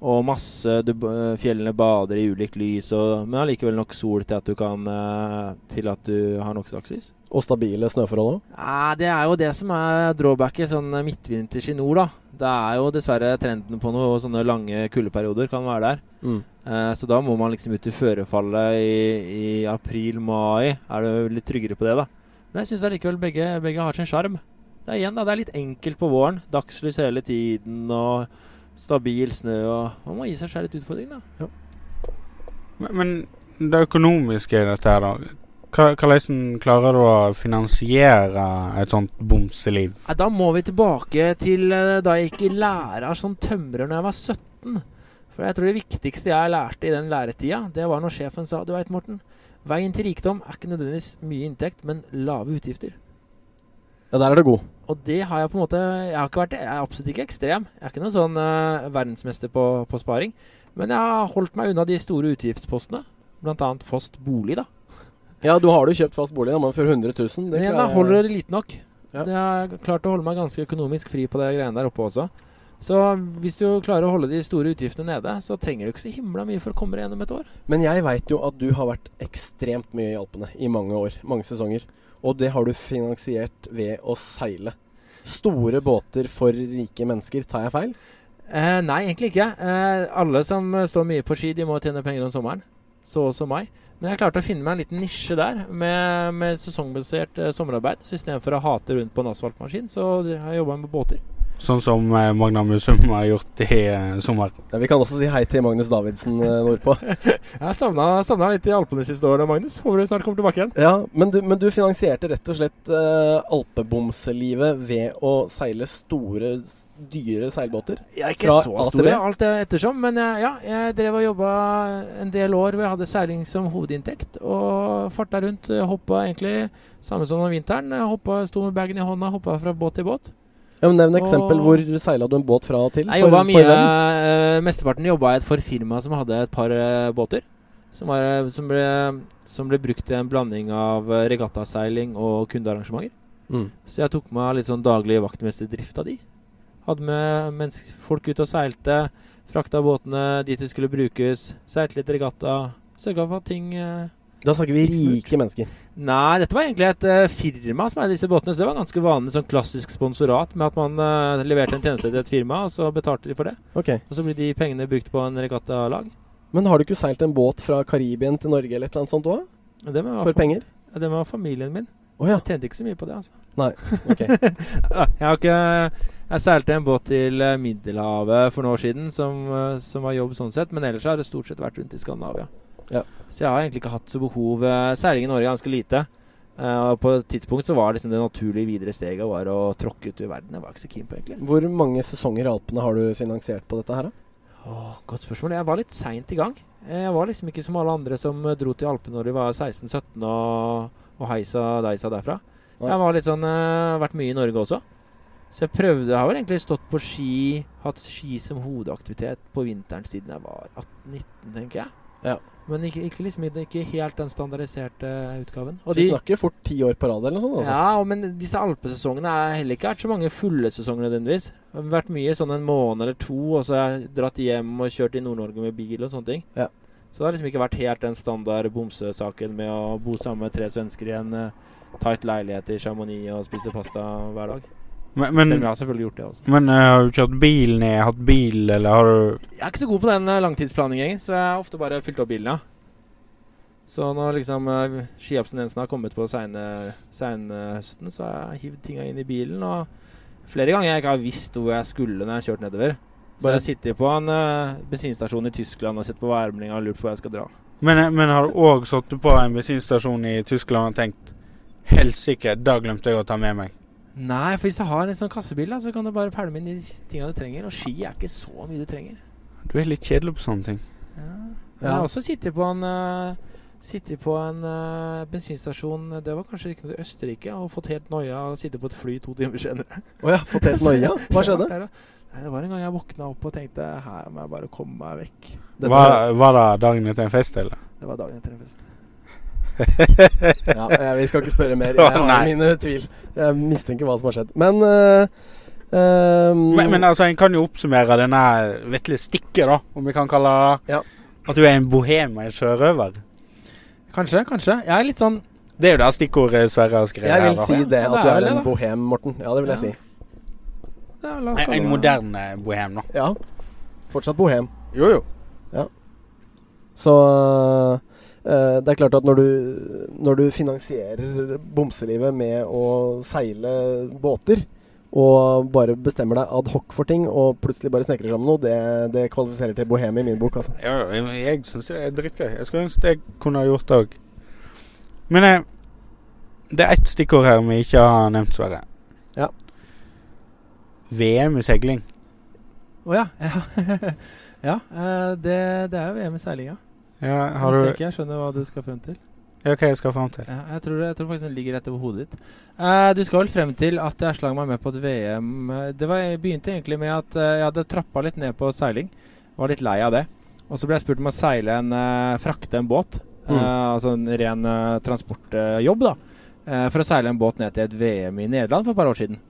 Og masse du, Fjellene bader i ulikt lys, og, men allikevel nok sol til at du kan eh, Til at du har nok dagslys. Og stabile snøforhold òg. Ja, det er jo det som er drawbacket sånn midtvinters i nord, da. Det er jo dessverre trenden på noen sånne lange kuldeperioder kan være der. Mm. Eh, så da må man liksom ut i førefallet i, i april-mai. Er du litt tryggere på det, da. Men jeg syns allikevel begge, begge har sin sjarm. Det er igjen da, det er litt enkelt på våren. Dagslys hele tiden og stabil snø. og Man må gi seg selv litt utfordring, da. Men, men det økonomiske i dette her, da. Hvordan klarer du å finansiere et sånt bomseliv? Da må vi tilbake til eh, da jeg gikk i lærer som tømrer når jeg var 17. For jeg tror det viktigste jeg lærte i den læretida, det var når sjefen sa Du veit, Morten. Veien til rikdom er ikke nødvendigvis mye inntekt, men lave utgifter. Ja, der er det god. Og det har jeg på en måte Jeg har ikke vært Jeg er absolutt ikke ekstrem. Jeg er ikke noen sånn uh, verdensmester på, på sparing. Men jeg har holdt meg unna de store utgiftspostene. Blant annet fast bolig, da. Ja, du har jo kjøpt fast bolig, da, men for 100 000 det Men jeg- holder det lite nok. Ja. Jeg har klart å holde meg ganske økonomisk fri på det greiene der oppe også. Så hvis du klarer å holde de store utgiftene nede, så trenger du ikke så himla mye for å komme deg gjennom et år. Men jeg veit jo at du har vært ekstremt mye i Alpene i mange år. Mange sesonger. Og det har du finansiert ved å seile. Store båter for rike mennesker, tar jeg feil? Eh, nei, egentlig ikke. Eh, alle som står mye på ski, de må tjene penger om sommeren. Så også meg. Men jeg klarte å finne meg en liten nisje der, med, med sesongbasert eh, sommerarbeid. Så istedenfor å hate rundt på en asfaltmaskin, så har jeg jobba med båter. Sånn som eh, Magna Musum har gjort i eh, sommer. Ja, vi kan også si hei til Magnus Davidsen eh, nordpå. Jeg har savna, litt i Alpene siste året, Magnus. Håper du snart kommer tilbake igjen. Ja, men du, men du finansierte rett og slett uh, alpebomselivet ved å seile store, dyre seilbåter? Jeg er ikke Fra så store, stor, alt ettersom. Men jeg, ja, jeg drev og jobba en del år hvor jeg hadde seiling som hovedinntekt. Og farta rundt. Hoppa egentlig samme som om vinteren. Hoppa, Sto med bagen i hånda, hoppa fra båt til båt. Ja, men Nevn eksempel. Hvor seila du en båt fra og til? Jeg For- mye, for eh, Mesteparten jobba jeg for firma som hadde et par eh, båter. Som, var, eh, som, ble, som ble brukt til en blanding av regattaseiling og kundearrangementer. Mm. Så jeg tok meg litt sånn daglig vaktmesterdrift av de. Hadde med mennesk, folk ut og seilte. Frakta båtene dit de skulle brukes. Seilte litt regatta. Sørga for at ting eh, Da snakker vi rike mennesker. Nei, dette var egentlig et uh, firma som eide disse båtene. Så det var ganske vanlig sånn klassisk sponsorat med at man uh, leverte en tjeneste til et firma, og så betalte de for det. Okay. Og så blir de pengene brukt på en regattalag. Men har du ikke seilt en båt fra Karibien til Norge eller et eller annet sånt òg? For penger? det var familien min. Oh, ja. Jeg tjente ikke så mye på det, altså. Ok. Jeg har ikke Jeg seilte en båt til eh, Middelhavet for noen år siden, som, som var jobb sånn sett. Men ellers har det stort sett vært rundt i Skandinavia. Ja. Så jeg har egentlig ikke hatt så behov Særlig i Norge ganske lite. Uh, og på et tidspunkt så var liksom det naturlige videre steget var å tråkke ut i verden. Jeg var ikke så keen på, egentlig. Hvor mange sesonger i Alpene har du finansiert på dette her, da? Oh, godt spørsmål. Jeg var litt seint i gang. Eh, Jeg var liksom ikke som alle andre som eh, dro til Alpene når de var 16-17 og, og heisa deisa derfra. Nei. Jeg var litt sånn uh, Vært mye i Norge også. Så jeg prøvde Jeg har vel egentlig stått på ski, hatt ski som hovedaktivitet på vinteren siden jeg var 18-19, tenker jeg. Ja. Men ikke, ikke, liksom, ikke helt den standardiserte utgaven. Så de snakker fort ti år på rad eller noe sånt? Altså. Ja, og men disse alpesesongene er heller ikke vært så mange fulle sesonger nødvendigvis. Det har vært mye sånn en måned eller to, og så har jeg dratt hjem og kjørt i Nord-Norge med bil og sånne ting. Ja. Så det har liksom ikke vært helt den standard bomsesaken med å bo sammen med tre svensker i en uh, tight leilighet i Chamonix og spise pasta hver dag. Men, Selv om jeg har selvfølgelig gjort det også. men uh, har du kjørt bil ned, hatt bil, eller har du Jeg er ikke så god på den langtidsplaningen langtidsplanleggingen, så jeg har ofte bare fylt opp bilen, ja. Så når liksom uh, skiabstinensen har kommet på seine- høsten så har jeg hivd tinga inn i bilen. Og flere ganger jeg ikke har visst hvor jeg skulle når jeg har kjørt nedover. Så Bare- jeg sitter på en uh, bensinstasjon i Tyskland og sitter på værmeldinga og lurer på hvor jeg skal dra. Men, eh, men har du òg sittet på en bensinstasjon i Tyskland og tenkt Helsike, da glemte jeg å ta med meg. Nei, for hvis du har en sånn kassebil, da, så kan du bare pælme inn de tinga du trenger. Og ski er ikke så mye du trenger. Du er litt kjedelig på sånne ting. Ja. Ja. jeg har også sittet på en uh, Sittet på en uh, bensinstasjon Det var kanskje noe i Østerrike Og fått helt noia og sitte på et fly to timer senere. Å ja, fått helt noia? Hva skjedde? var. Nei, det var en gang jeg våkna opp og tenkte Her må jeg bare komme meg vekk. Dette- Var, var det dagen etter en fest, eller? Det var dagen etter en fest. Ja, eh, vi skal ikke spørre mer. Jeg har mine tvil. Jeg mistenker hva som har skjedd. Men uh, Um, Men, men altså, en kan jo oppsummere denne vesle stikket, da, om vi kan kalle det Ja. At du er en bohem og en sjørøver. Kanskje, kanskje. Jeg er litt sånn Det er jo det stikkordet Sverre har skrevet. Jeg vil her, si det, Ja, at det du er er det, en da. bohem, Morten. Ja, det vil jeg si. ja, la oss En, en moderne bohem, da. Ja. Fortsatt bohem. Jo, jo. Ja. Så det er klart at når du, når du finansierer bomselivet med å seile båter, og bare bestemmer deg ad hoc for ting, og plutselig bare snekrer sammen noe, det, det kvalifiserer til bohem i min bok. Altså. Ja, ja, jeg, jeg syns det er dritgøy. Jeg skulle ønske jeg kunne ha gjort det òg. Men eh, det er ett stikkord her vi ikke har nevnt, Sverre. Ja. VM i seiling. Å ja. Ja, ja eh, det, det er jo VM i seiling, ja. Ja, har Hvis du ikke jeg skjønner hva du skal frem til. Ja, hva jeg skal frem til? Ja, jeg, tror, jeg tror faktisk den ligger rett over hodet ditt. Uh, du skal vel frem til at jeg slang meg med på et VM Det var, begynte egentlig med at uh, jeg hadde trappa litt ned på seiling. Var litt lei av det. Og så ble jeg spurt om å seile en uh, frakte en båt. Mm. Altså en ren transportjobb, da. For å seile en båt ned til et VM i Nederland for et par år siden.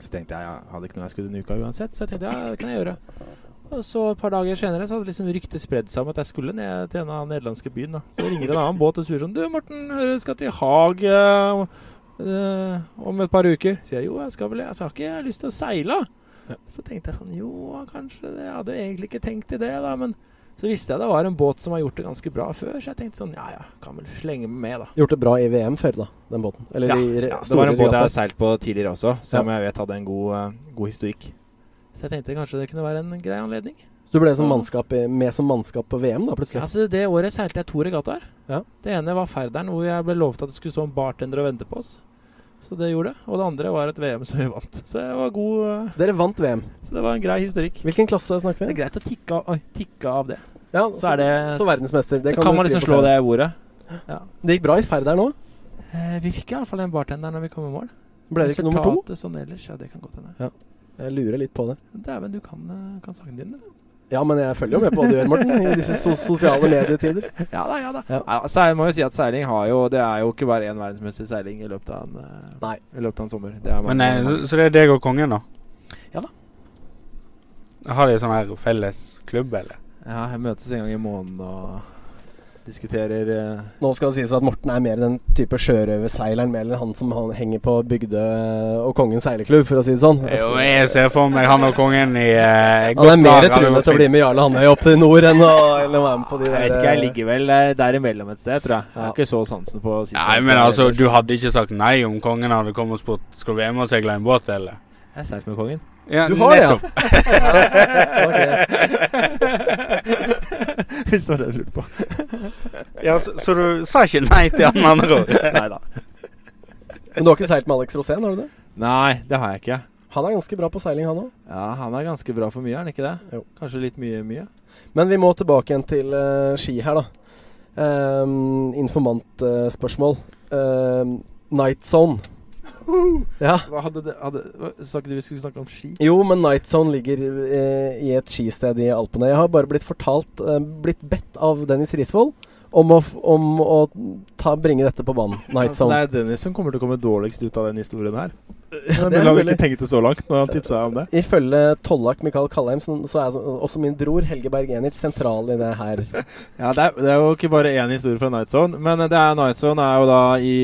Så tenkte jeg jeg hadde ikke noe jeg skulle denne uka uansett, så jeg tenkte ja, det kan jeg gjøre. Og så et par dager senere så hadde liksom ryktet spredd seg om at jeg skulle ned til en av den nederlandske byen. da Så ringer en annen båt og spør sånn Du, Morten, du skal til Haag øh, om et par uker. Sier jeg jo, jeg skal vel Jeg har ikke lyst til å seile. Ja. Så tenkte jeg sånn Jo, kanskje det. Jeg hadde egentlig ikke tenkt i det, da. Men så visste jeg det var en båt som har gjort det ganske bra før, så jeg tenkte sånn Ja ja, kan vel slenge meg med, da. Gjort det bra i VM før, da, den båten. Eller Ja, ja, det var en båt jeg har seilt på tidligere også, som jeg vet hadde en god, uh, god historikk. Så jeg tenkte kanskje det kunne være en grei anledning. Så Du ble som mannskap, med som mannskap på VM, da, Ja, plutselig. altså Det året seilte jeg to regattaer. Ja. Det ene var Færderen, hvor jeg ble lovet at det skulle stå en bartender og vente på oss. Så det gjorde det. Og det andre var et VM som vi vant. Så det var god eh, Dere vant VM. Så det var en grei historikk. Hvilken klasse snakker vi? Det er greit å tikke av, oi, tikke av det. Ja, Så er det så verdensmester. Det Så kan kan man liksom slå det ordet. Ja. Det gikk bra i ferderen nå. Eh, vi fikk i hvert fall en bartender når vi kom i mål. Ble det ikke nummer to? Resultatet sånn ellers, ja, det kan godt hende. Jeg lurer litt på det. Dæven, du kan, eh, kan sangen din, eller? Ja, men jeg følger jo med på hva du gjør, Morten, i disse so sosiale medietider. Ja da, ja da. Ja. Ja, så jeg må jo si at seiling har jo Det er jo ikke bare én verdensmester seiling i løpet av en, eh, Nei. I løpet av en sommer. Det er Men, nei, så, så det er deg og kongen, da? Ja da. Har de sånn her felles klubb, eller? Ja, jeg møtes en gang i måneden og diskuterer eh, Nå skal det sies at Morten er mer den type sjørøverseileren, mer enn han som han henger på Bygdø og Kongens seileklubb, for å si det sånn. Jo, jeg ser for meg han og kongen i eh, Han er mer truende til å bli med Jarle Hanøy opp til nord enn å eller være med på de Jeg vet ikke, jeg ligger vel eh, der imellom et sted, tror jeg. Jeg har ikke så sansen på siste Nei, men altså, du hadde ikke sagt nei om kongen hadde kommet og spurt Skal du være med og seile en båt, eller? Jeg har seilt med kongen. Ja, Du har det, ja. Hvis det var det du lurte på. Ja, så, så du sa ikke nei til han andre ord? Nei da. Men du har ikke seilt med Alex Rosén, har du det? Nei, det har jeg ikke. Han er ganske bra på seiling, han òg. Ja, Han er ganske bra for mye, er han ikke det? Jo. Kanskje litt mye mye? Men vi må tilbake igjen til uh, ski her, da. Um, Informantspørsmål. Um, Night Zone. Ja. Hva hadde det hadde, Sa ikke du vi skulle snakke om ski? Jo, men Night Zone ligger eh, i et skisted i Alpene. Jeg har bare blitt fortalt, eh, blitt bedt av Dennis Risvold om å, om å ta, bringe dette på banen. Night Altså, det er Dennis som kommer til å komme dårligst ut av den historien her. Ja, Men det vi mulig. ikke tenkt det så langt når han tipsa om det. Ifølge Tollak Mikael Kallheim, så, så er også min bror Helge Berg Enert sentral i det her. Ja, det er, det er jo ikke bare én historie fra Night Zone, men det er Night Zone er jo da i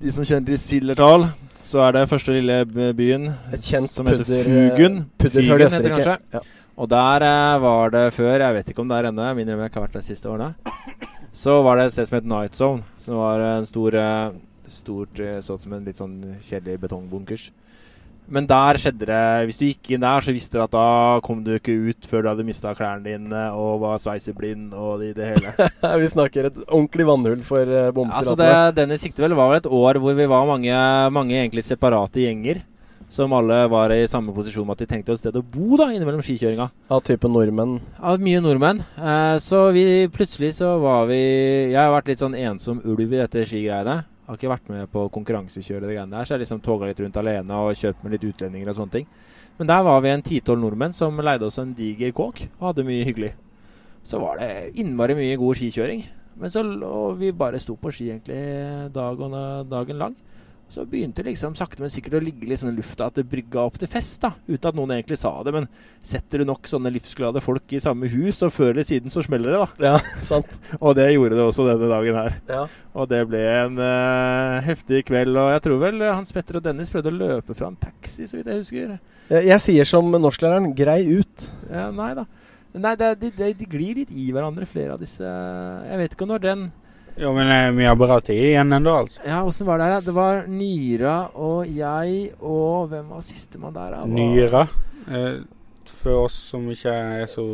De som kjenner til Sildertal, så er det første lille byen kjent som heter pudder- Fugen. Pudderhull i heter det Østerrike. kanskje. Ja. Og der eh, var det før, jeg vet ikke om det er ennå, jeg minner om jeg ikke har vært der de siste årene, så var det et sted som het Night Zone, som var en stor eh, Stort sånn som en litt sånn kjedelig betongbunkers. Men der skjedde det Hvis du gikk inn der, så visste du at da kom du ikke ut før du hadde mista klærne dine og var sveiseblind og det, det hele. vi snakker et ordentlig vannhull for uh, bomser. Altså det, Denne sikte vel var vel et år hvor vi var mange, mange egentlig separate gjenger. Som alle var i samme posisjon med at de tenkte et sted å bo da innimellom skikjøringa. Av typen nordmenn. Av mye nordmenn. Eh, så vi plutselig så var vi Jeg har vært litt sånn ensom ulv i dette skigreiene. Har ikke vært med på konkurransekjøret det greiene der, så jeg liksom toga litt rundt alene og kjøpt med litt utlendinger og sånne ting. Men der var vi en titolv nordmenn som leide oss en diger kåk og hadde mye hyggelig. Så var det innmari mye god skikjøring. Men så og vi bare sto på ski egentlig dag og dagen lang. Så begynte det liksom sakte, men sikkert å ligge litt sånn i lufta at det brygga opp til fest. da Uten at noen egentlig sa det. Men setter du nok sånne livsglade folk i samme hus, og før eller siden så smeller det, da. Ja, sant. Og det gjorde det også denne dagen her. Ja. Og det ble en uh, heftig kveld. Og jeg tror vel eh, Hans Petter og Dennis prøvde å løpe fra en taxi, så vidt jeg husker. Jeg, jeg sier som norsklæreren grei ut. Ja, nei da. Nei, det, de, de, de glir litt i hverandre, flere av disse. Jeg vet ikke når den Jo, men eh, vi har bra tid igjen ennå, altså. Ja, åssen var det her? Det var Nyra og jeg og Hvem var sistemann der? Var- Nyra. Eh, for oss som ikke er så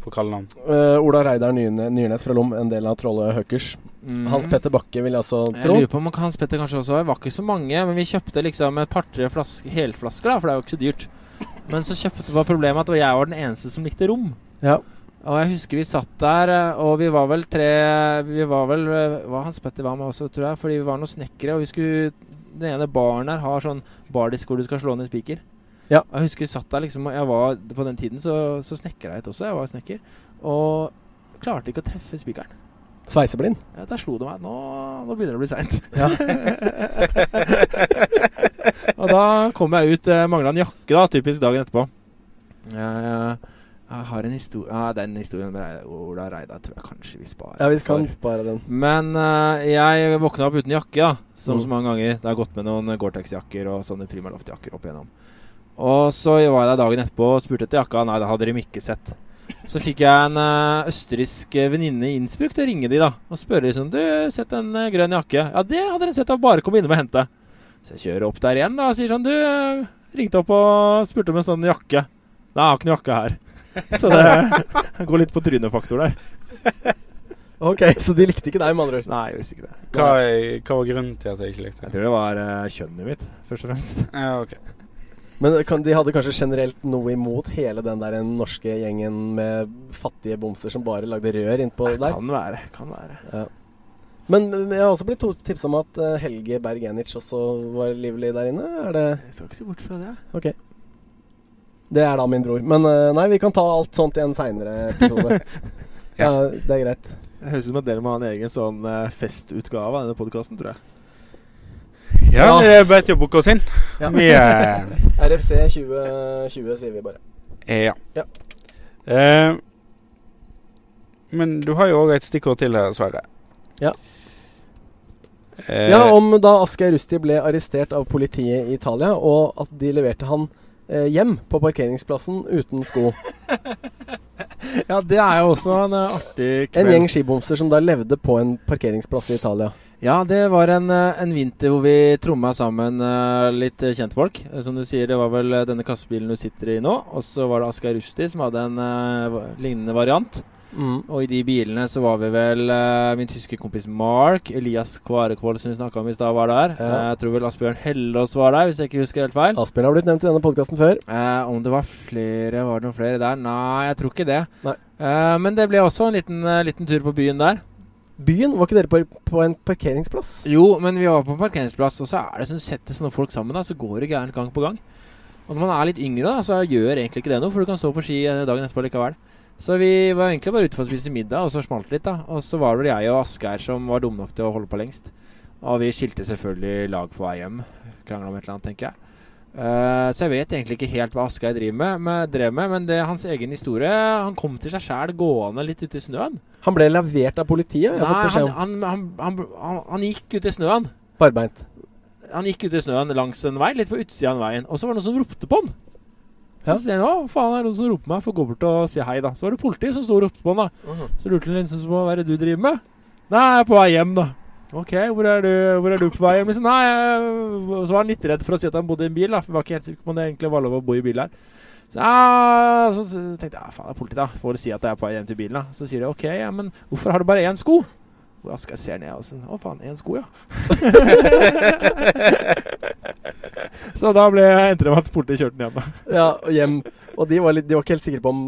på kallenavn. Eh, Ola Reidar Nyne, Nyrnes fra Lom, en del av Trolle Høkkers. Mm. Hans Petter Bakke vil jeg også Jeg lurer på om Hans Petter kanskje også var. Det var ikke så mange, men vi kjøpte liksom et par-tre helflasker, da, for det er jo ikke så dyrt. Men så kjøpte, var problemet at jeg var den eneste som likte rom. Ja. Og jeg husker vi satt der, eh, og vi var vel tre Vi var vel eh, Hva Hans Petter var med også, tror jeg, fordi vi var noen snekkere, og vi skulle Den ene baren her har sånn bardisk hvor du skal slå ned spiker. Ja. Jeg husker vi satt der liksom, og jeg var På den tiden så, så snekra jeg også, jeg var snekker. Og klarte ikke å treffe spikeren. Sveiseblind. Ja, der slo det meg. Nå, nå begynner det å bli seint. Ja. og da kom jeg ut. Uh, Mangla en jakke, da, typisk dagen etterpå. Jeg, jeg har en historie ja, Den historien med Ola Reidar tror jeg kanskje vi sparer. Ja, vi kan spare den. Men uh, jeg våkna opp uten jakke, da. Som Mm. så mange ganger. Det har gått med noen Gore-Tex-jakker og sånne Primaloft-jakker opp igjennom. Og så var jeg der dagen etterpå og spurte etter jakka. Nei, det hadde de ikke sett. Så fikk jeg en uh, østerriksk eh, venninne i Innsbruck til å ringe de da og spørre liksom Du, sett en grønn jakke. Ja, det hadde de sett. da Bare kom innom og hente. Så jeg kjører opp der igjen da og sier sånn Du, ringte opp og spurte om en sånn jakke. Nei, jeg har ikke noen jakke her. Så det går litt på trynefaktor der. Ok, så de likte ikke deg, med andre ord. Nei, jeg visste ikke det. Hva, hva var grunnen til at jeg ikke likte Jeg tror det var uh, kjønnet mitt, først og fremst. Ja, ok. Men kan, de hadde kanskje generelt noe imot hele den der norske gjengen med fattige bomser som bare lagde rør innpå der? Kan være. Kan være. Men men jeg har også blitt tipsa om at eh, Helge Berg-Enic også var livlig der inne. Er det Jeg skal ikke se bort fra det. Ok. Det er da min bror. Men eh, nei, vi kan ta alt sånt i en seinere episode. ja. Det er greit. Det høres ut som at dere må ha en egen sånn eh, festutgave av denne podkasten, tror jeg. Ja, Ja. det er bare til å booke oss inn. Ja. Eh, RFC 2020, sier vi bare. Ja. Ja. Uh, men du har jo òg et stikkord til her, Sverre. Ja. Uh, Ja, om da Asgeir Rusti ble arrestert av politiet i Italia, og at de leverte han eh, hjem på parkeringsplassen uten sko. Ja, det er jo også en eh, artig kveld. En gjeng skibomser som da levde på en parkeringsplass i Italia. Ja, det var en, eh, en vinter hvor vi tromma sammen eh, litt eh, kjentfolk. Eh, Som du sier, det var vel eh, denne kassebilen du sitter i nå. Og så var det Asgeir Rusti som hadde en eh, lignende variant. Mm. Og i de bilene så var vi vel uh, min tyske kompis Mark, Elias Kvarekvold som vi snakka om i stad, var der. Ja. Uh, jeg tror vel Asbjørn Hellås var der, hvis jeg ikke husker helt feil. Asbjørn har blitt nevnt i denne podkasten før. Uh, om det var flere, var det noen flere der? Nei, jeg tror ikke det. Eh, men det ble også en liten, liten tur på byen der. Byen, var ikke dere på, på en parkeringsplass? Jo, men vi var på en parkeringsplass, og så er det som setter sånne folk sammen, da, så går det gærent gang på gang. Og når man er litt yngre, da, så gjør egentlig ikke det noe, for du kan stå på ski dagen etterpå likevel. Så vi var egentlig bare ute for å spise middag, og så smalt det litt, da. Og så var det vel jeg og Asgeir som var dumme nok til å holde på lengst. Og vi skilte selvfølgelig lag på vei hjem. Krangla om et eller annet, tenker jeg. Uh, så jeg vet egentlig ikke helt hva Asgeir drev med, men det er hans egen historie. Han kom til seg sjæl gående litt ute i snøen. Han ble levert av politiet? Nei, han, han, han, han gikk ut i snøen. Barbeint. Han gikk ut i snøen langs en vei, litt på utsida av veien, og så var det noen som ropte på han. Så Ja. sier han 'Å, faen, er det noen som roper meg?' Får gå bort og si hei, da. Så var det politi som sto og ropte på han, da. Så lurte han liksom på hva er det du driver med. Nei, jeg er på vei hjem, da. Ok, hvor er du, hvor er du på vei hjem? Liksom, nei, jeg, Så var han litt redd for å si at han bodde i en bil, da. For vi var ikke helt sikre på om det egentlig var lov å bo i bil her. Så, ja, så, så tenkte jeg faen, det er politi, da. Får si at jeg er på vei hjem til bilen, da. Så sier de ok, ja, men hvorfor har du bare én sko? Hvor Asgeir ser ned og sånn Å, faen, én sko, ja. så da ble, endte det med at politiet kjørte den hjem. da. Ja, og hjem. Og de var, litt, de var ikke helt sikre på om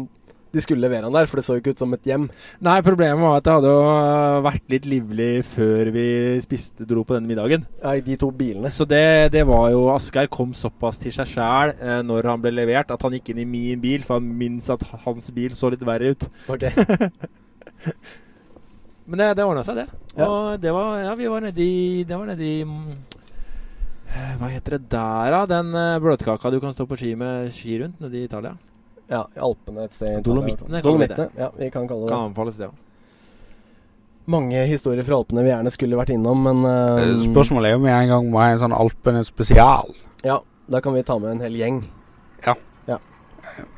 de skulle levere han der, for det så jo ikke ut som et hjem. Nei, problemet var at det hadde jo øh, vært litt livlig før vi spiste, dro på denne middagen. Ja, I de to bilene. Så det, det var jo Asgeir kom såpass til seg sjæl eh, når han ble levert, at han gikk inn i min bil, for han minnes at hans bil så litt verre ut. Ok. Men det, det ordna seg, det. Ja. Og det var Ja, vi var nedi Det var nedi mm, eh, Hva heter det der, da? Den uh, bløtkaka du kan stå på ski med ski rundt nede i Italia? Ja, i Alpene et sted. Dolomittene, det. Dolomittene, ja, vi kan kalle det Kan anbefales, det òg. Mange historier fra Alpene vi gjerne skulle vært innom, men Eh, eh, Spørsmålet er om jeg en gang må ha en sånn Alpene spesial. Ja, da kan vi ta med en hel gjeng. Ja.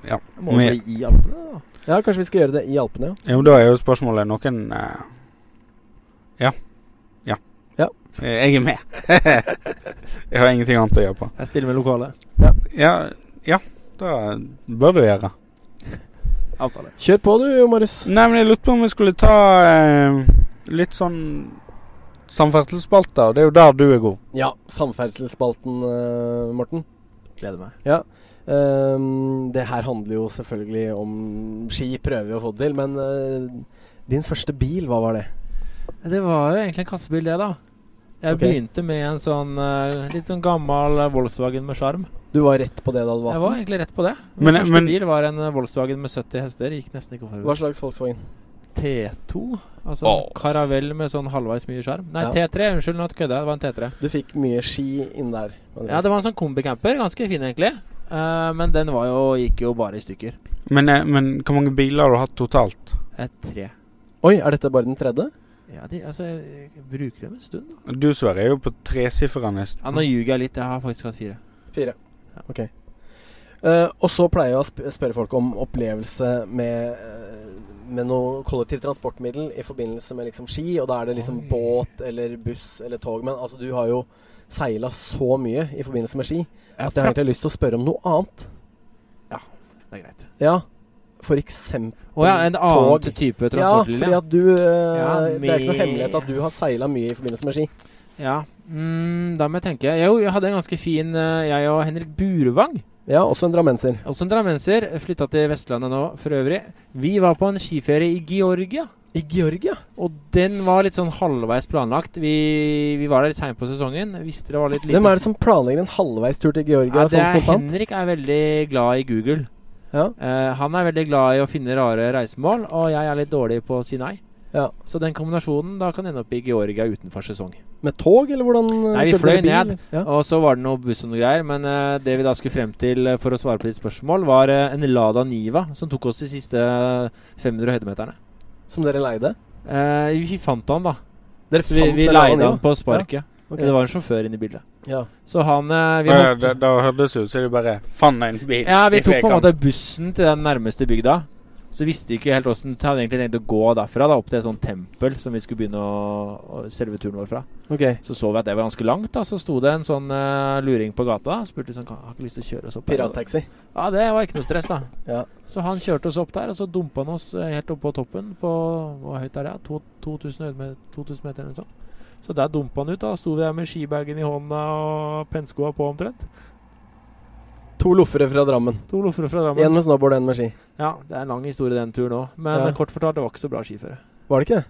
Ja. Må Men, vi i Alpene, da? Ja, kanskje vi skal gjøre det i Alpene, ja. jo, da er jo spørsmålet noen uh, Ja. Ja. Ja. Eh, Jeg er med. jeg har ingenting annet å gjøre på. Jeg stiller med lokale. Ja, ja da bør du gjøre. Avtale. Kjør på du, Marius. Nei, men jeg lurte på om vi skulle ta eh, litt sånn samferdselsspalter. Det er jo der du er god. Ja, samferdselsspalten, eh, Morten. Gleder meg. Ja. Um, det her handler jo selvfølgelig om ski, prøver vi å få det til, men uh, din første bil, hva var det? Det var jo egentlig en kassebil, det, da. Jeg okay. begynte med en sånn eh, litt sånn gammel eh, Volkswagen med sjarm. Du var rett på det da du var Jeg var egentlig rett på det. Men- Min første men- bil var en eh, Volkswagen med 70 hester. Gikk nesten ikke å Hva slags Volkswagen? T2. Altså oh. karavell med sånn halvveis mye sjarm. Nei, Ja. T3. Unnskyld, nå kødda jeg. Det var en T3. Du fikk mye ski inn der. Ja, det var en sånn kombicamper. Ganske fin, egentlig. Uh, men den var jo, gikk jo bare i stykker. Men, men hvor mange biler har du hatt totalt? Et tre. Oi, er dette bare den tredje? Ja, de, altså, jeg bruker dem en stund, da. Du, Sverre, er jo på tresifra Ja, nå ljuger jeg litt. Jeg har faktisk hatt fire. Fire. Ok. Uh, og så pleier jeg å sp spørre folk om opplevelse med, uh, med noe kollektivt transportmiddel i forbindelse med liksom ski, og da er det liksom Oi. båt eller buss eller tog. Men altså, du har jo seila så mye i forbindelse med ski Ja, at jeg har egentlig lyst til å spørre om noe annet. Ja, Det er greit. Ja, for eksempel ja, en tog. annen type Ja, fordi at du eh, Ja, Det er ikke noe hemmelighet at du har seila mye i forbindelse med ski. Ja, mm, da må jeg tenke. Jo, jeg hadde en ganske fin eh, Jeg og Henrik Burevang, Ja, også en drammenser. også en drammenser, flytta til Vestlandet nå for øvrig. Vi var på en skiferie i Georgia. I Georgia? Og den var litt sånn halvveis planlagt. Vi, vi var der litt seint på sesongen. Visste det var litt lite Hvem er det som planlegger en halvveistur til Georgia ja, Det sånn er? Henrik er veldig glad i Google. Ja. Uh, han er veldig glad i å finne rare reisemål, og jeg er litt dårlig på å si nei. Ja. Så den kombinasjonen da kan ende opp i Georgia utenfor sesong. Med tog, eller hvordan eh, Nei, vi fløy ned. Ja. Og så var det noe buss og noe greier. Men uh, det vi da skulle frem til for å svare på ditt spørsmål, var uh, en Lada Niva som tok oss de siste 500 høydemeterne. Som dere leide? Vi fant han, da. Dere Så vi, vi leide han på sparket. Ok. Det var en sjåfør inne i bildet. Ja. Så han eh, vi, Ja, måtte, da, da hørtes det ut som de bare fant en bil. ja, vi tok på en måte bussen til den nærmeste bygda. Så visste vi ikke helt åssen Vi egentlig tenkte å gå derfra da opp til et sånt tempel som vi skulle begynne å, å selve turen vår fra. Ok. Så så vi at det var ganske langt. da Så sto det en sånn uh, luring på gata. Spurte sånn Har ikke lyst til å kjøre oss opp her?» Pirattaxi. Ja, det var ikke noe stress, da. Ja. Så han kjørte oss opp der, og så dumpa han oss eh, helt opp på toppen på Hvor høyt er det? 2000, meter, 2000 meter eller noe sånt. Så der dumpa han ut. Da sto vi der med skibagen i hånda og pennskoa på omtrent. To loffere fra Drammen. To loffere fra Én med snowboard, én med ski. Ja, det er en lang historie den turen òg. Men Ja. eh, kort fortalt, det var ikke så bra skiføre. Var det ikke det?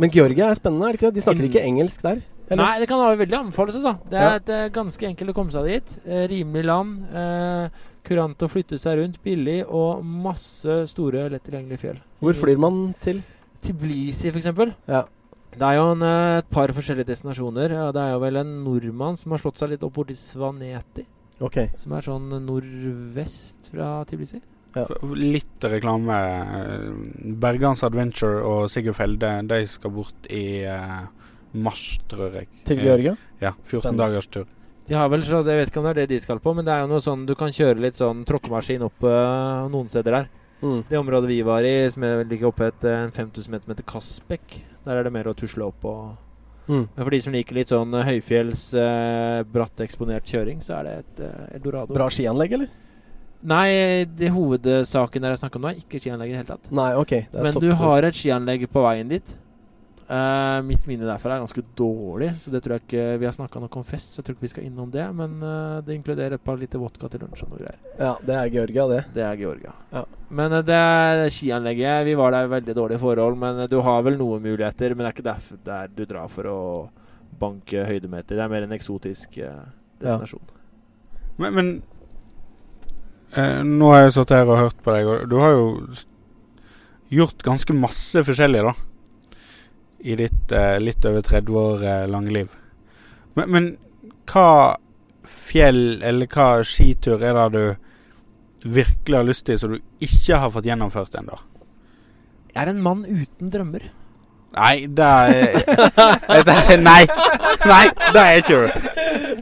Men Georgia er spennende, er det ikke det? De snakker ikke engelsk der? Eller? Nei, det kan være veldig anbefales. Altså. Det er Ja. et, eh, ganske enkelt å komme seg dit. Eh, rimelig land. Eh, kurant å flytte seg rundt. Billig og masse store, lett tilgjengelige fjell. Hvor flyr man til? Tbilisi, for eksempel. Ja. Det er jo en, eh, et par forskjellige destinasjoner. Det er jo vel en nordmann som har slått seg litt opp borti Svaneti. Okay. Som er sånn nordvest fra Tbilisi. Ja. Litt reklame. eh, Bergans Adventure og Sigurd Felde de skal bort i eh, mars, tror jeg. Til Georgia? Ja, 14 Spennende. dagers tur. De har vel, så Jeg vet ikke om det er det de skal på, men det er jo noe sånn du kan kjøre litt sånn tråkkemaskin opp noen steder der. Mm. Det området vi var i, som er- ligger oppe et eh, en 5000 meter som heter Kaspek, der er det mer å tusle opp og Mm. Men for de som liker litt sånn eh, høyfjells, eh, bratt eksponert kjøring, så er det et eh, eldorado. Bra skianlegg, eller? Nei, det hovedsaken der jeg snakker om nå, er ikke skianlegg i det hele tatt. Nei, ok. Men topp- du har et skianlegg på veien dit. Eh, mitt minne derfra er ganske dårlig, så det tror jeg ikke Vi har snakka nok om fest, så jeg tror ikke vi skal innom det. Men uh, det inkluderer et par liter vodka til lunsj og noe greier. Ja, det er Georgia, det. Det er Georgia. Ja. Men uh, det er skianlegget Vi var der i veldig dårlige forhold, men du har vel noen muligheter. Men det er ikke derfor der du drar for å banke høydemeter. Det er mer en eksotisk destinasjon. Men, men eh, nå har jeg sittet her og hørt på deg, og du har jo gjort ganske masse forskjellig, da. I ditt eh, litt over 30 år eh, lange liv. Men, men hva fjell eller hva skitur er det du virkelig har lyst til, som du ikke har fått gjennomført ennå? Jeg er en mann uten drømmer. Nei, det er det Nei! Nei, det er ikke.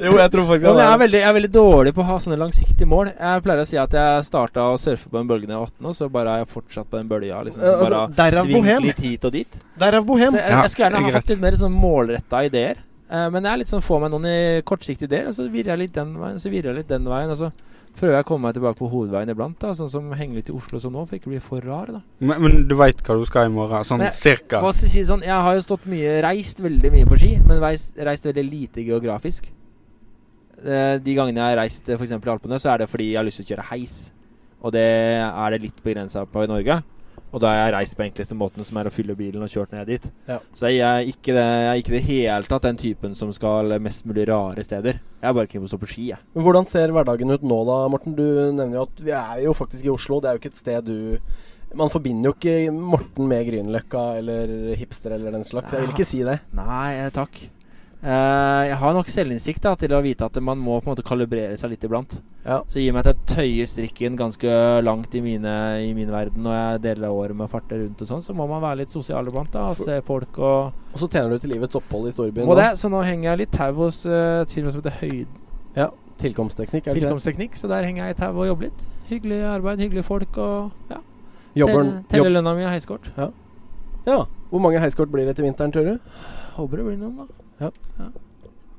Jo, jeg tror faktisk jeg, er veldig, jeg er veldig dårlig på å ha sånne langsiktige mål. Jeg pleier å si at jeg starta å surfe på den bølgen da jeg var 18, og så bare har jeg fortsatt på den bølga. Liksom, så altså, bare svingt bohem. litt hit og dit. Derav bohem. Så jeg, jeg skulle gjerne ha hatt litt mer sånn målretta ideer. Uh, men jeg er litt sånn få meg noen i kortsiktige ideer, og så virrer jeg litt den veien, så virrer jeg litt den veien. Og så prøver jeg å komme meg tilbake på hovedveien iblant, da, sånn som henger litt i Oslo som nå, for ikke å bli for rar. da Men, men du veit hva du skal i morgen? Sånn Men- cirka? Hva skal jeg si sånn, Jeg har jo stått mye, reist veldig mye på ski, men reist, reist veldig lite geografisk. Eh, de gangene jeg har reist f.eks. i Alpene, så er det fordi jeg har lyst til å kjøre heis. Og det er det litt begrensa på i Norge. Og da har jeg reist på enkleste måten, som er å fylle bilen og kjørt ned dit. Ja. Så jeg er ikke det, jeg er ikke det hele tatt den typen som skal mest mulig rare steder. Jeg er bare keen på å stå på ski, jeg. Men Hvordan ser hverdagen ut nå da, Morten? Du nevner jo at vi er jo faktisk i Oslo. Det er jo ikke et sted du Man forbinder jo ikke Morten med Grünerløkka eller hipster eller den slags. Jeg vil ikke si det. Nei, takk. Eh, jeg har nok selvinnsikt da, til å vite at man må på en måte kalibrere seg litt iblant. Ja. Så gi meg at jeg tøyer strikken ganske langt i mine, i min verden når jeg deler året med å farte rundt og sånn, så må man være litt sosial iblant da, og se folk og Og så tjener du til livets opphold i storbyen. Må det, så nå henger jeg litt tau hos uh, et firma som heter Høyden. Tilkomstteknikk, ikke det? Tilkomstteknikk, så der henger jeg i tau og jobber litt. Hyggelig arbeid, hyggelige folk og ja. Jobber, Telle, lønna mi og heiskort. Ja. Hvor mange heiskort blir det til vinteren, tror du? Håper det blir noen, da.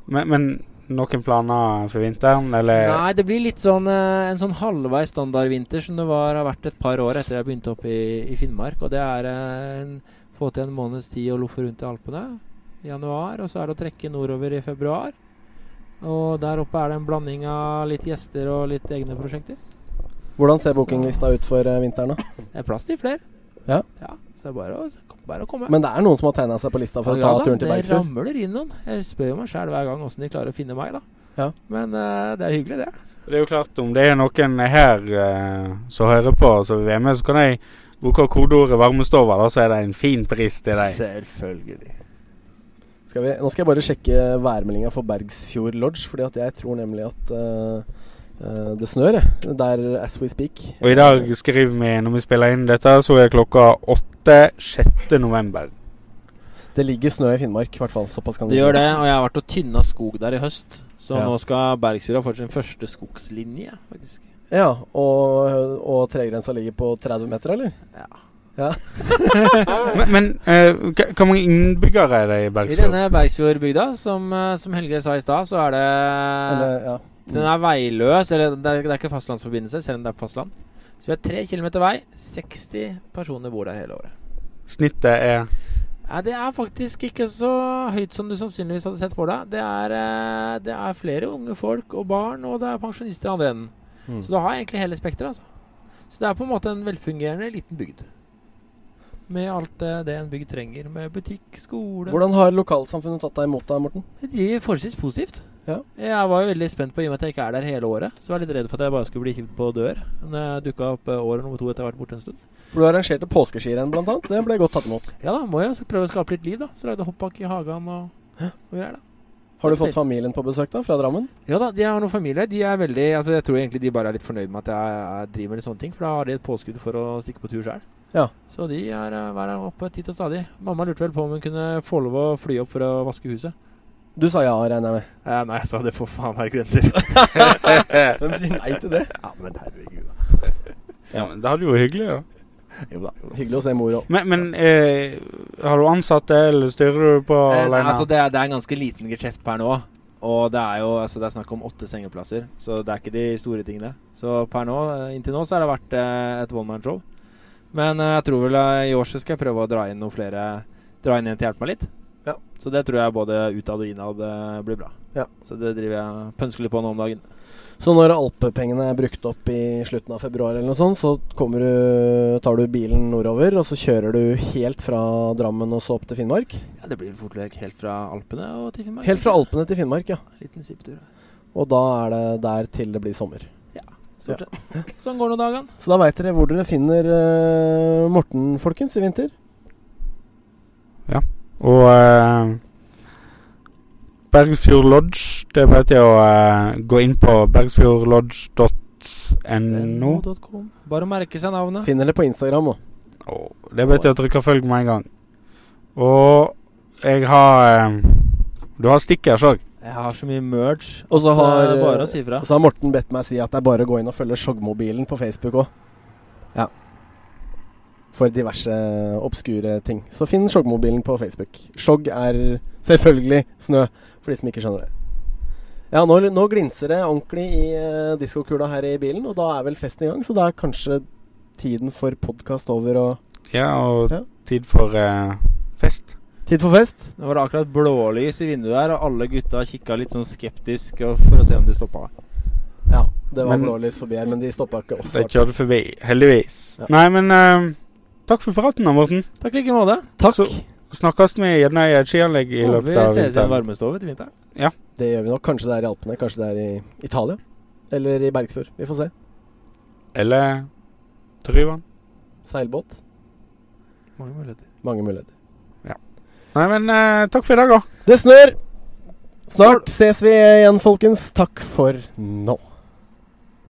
Men, men noen planer for vinteren, eller? Nei, det blir litt sånn eh, en sånn halvveis standardvinter som det var, har vært et par år etter jeg begynte opp i, i Finnmark. Og det er eh, en, få til en måneds tid å loffe rundt i Alpene i januar. Og så er det å trekke nordover i februar. Og der oppe er det en blanding av litt gjester og litt egne prosjekter. Hvordan ser bookinglista ut for eh, vinteren, da? Det er plass til flere. Ja. så det er bare å, bare å komme. Men det er noen som har tegna seg på lista for å ta da, turen til Bergsfjord? det ramler inn noen. Jeg spør jo meg sjæl hver gang åssen de klarer å finne meg, da. Ja. Men uh, det er hyggelig, det. Det er jo klart, om det er noen her uh, som hører på, som vil være med, så kan jeg bruke kodeordet 'varmestova', da, så er det en fin pris til deg. Selvfølgelig. Skal vi, nå skal jeg bare sjekke værmeldinga for Bergsfjord Lodge, fordi at jeg tror nemlig at eh, eh, det snør. Der as we speak. Og i dag skriver vi, når vi spiller inn dette, så er klokka 8. 6. november. Det ligger snø i Finnmark, i hvert fall. Såpass kan Det gjør det, og jeg har vært og tynna skog der i høst. Så Ja. nå skal Bergsfjorda få sin første skogslinje, faktisk. Ja, og, og tregrensa ligger på 30 meter, eller? Ja. Men, men uh, hva- hvor mange innbyggere er det i Bergsfjord? I denne Bergsfjordbygda, som, eh, som Helge sa i stad, så er det Eller, ja. Den er veiløs, eller det er, det er ikke fastlandsforbindelse, selv om det er på fastland. Så vi har tre kilometer vei. 60 personer bor der hele året. Snittet er Ja, det er faktisk ikke så høyt som du sannsynligvis hadde sett for deg. Det er, eh, det er flere unge folk og barn, og det er pensjonister i andre enden. Mm. Så du har egentlig hele spekteret, altså. Så det er på en måte en velfungerende liten bygd. Med alt eh, det en bygd trenger. Med butikk, skole Hvordan har lokalsamfunnet tatt deg imot deg, Morten? De er forholdsvis positivt. Ja. Jeg var jo veldig spent på, i og med at jeg ikke er der hele året, så var jeg litt redd for at jeg bare skulle bli hivd på dør. Når jeg dukka opp eh, året nummer to etter å ha vært borte en stund. For du arrangerte påskeskirenn, blant annet. Det ble godt tatt imot. Ja da, må jeg prøve å skape litt liv, da. Så lagde hoppbakke i hagen og, og greier, da. Har du fått familien på besøk, da? Fra Drammen? Ja da, de har noen familie. De er veldig Altså Jeg tror egentlig de bare er litt fornøyd med at jeg, jeg driver med litt sånne ting, for da har de et påskudd for å stikke på tur sjøl. Ja. Så de er er oppe titt og stadig. Mamma lurte vel på om hun kunne få lov å fly opp for å vaske huset. Du sa ja, regner jeg med. Eh, nei, jeg sa det får faen være grenser. Hvem sier nei til det? ja, men herregud, da. Ja, men Det hadde jo vært hyggelig, da. Jo da. Jo da. Hyggelig å se mor òg. Men, men eh, har du ansatte, eller styrer du på Eh, nei, altså det, er, det er en ganske liten geskjeft per nå. Og det er jo altså det er snakk om åtte sengeplasser, så det er ikke de store tingene. Så per nå, eh, inntil nå så har det vært eh, et one man show. Men eh, jeg tror vel i år så skal jeg prøve å dra inn noen flere Dra inn en til å hjelpe meg litt. Ja. Så det tror jeg både utad og innad blir bra. Ja. Så det driver jeg pønsker litt på nå om dagen. Så når alpepengene er brukt opp i slutten av februar, eller noe sånt, så du, tar du bilen nordover, og så kjører du helt fra Drammen og så opp til Finnmark? Ja, Det blir fort vekk helt fra Alpene og til Finnmark. Helt fra Alpene til Finnmark, ja. Liten sippetur. Og da er det der til det blir sommer. Ja, Stort sett. Sånn går nå dagene. Så da veit dere hvor dere finner uh, Morten, folkens, i vinter. Og eh, Bergsfjord Lodge, det er bare til å eh, gå inn på bergsfjordlodge.no. Bare å merke seg navnet. Finner det på Instagram òg. Oh, det er bare til å trykke følg med en gang. Og jeg har eh, Du har stickers òg. Jeg har så mye merge. Og så har, bare å si fra. og så har Morten bedt meg si at det er bare å gå inn og følge Skjoggmobilen på Facebook òg. Ja. For diverse obskure ting. Så finn Skjoggmobilen på Facebook. Skjogg er selvfølgelig snø, for de som ikke skjønner det. Ja, nå, nå glinser det ordentlig i uh, diskokula her i bilen, og da er vel festen i gang, så da er kanskje tiden for podkast over og Ja, og Ja. tid for uh, fest. Tid for fest. Nå var det akkurat blålys i vinduet her, og alle gutta kikka litt sånn skeptisk og for å se om de stoppa. Ja, det var Men- blålys forbi her, men de stoppa ikke oss. De kjørte forbi, heldigvis. Ja. Nei, men eh, takk for praten, da, Morten. Takk i like måte. Takk. Så- Snakkes vi gjerne i et skianlegg i løpet av vinteren. Vi ses i en varmestove til vinteren. Ja. Det gjør vi nok. Kanskje det er i Alpene, kanskje det er i Italia. Eller i Bergsfjord. Vi får se. Eller Tryvann. Seilbåt. Mange muligheter. Mange muligheter. Ja. Nei, men eh, takk for i dag, da. Det snør! Snart ses vi igjen, folkens. Takk for nå.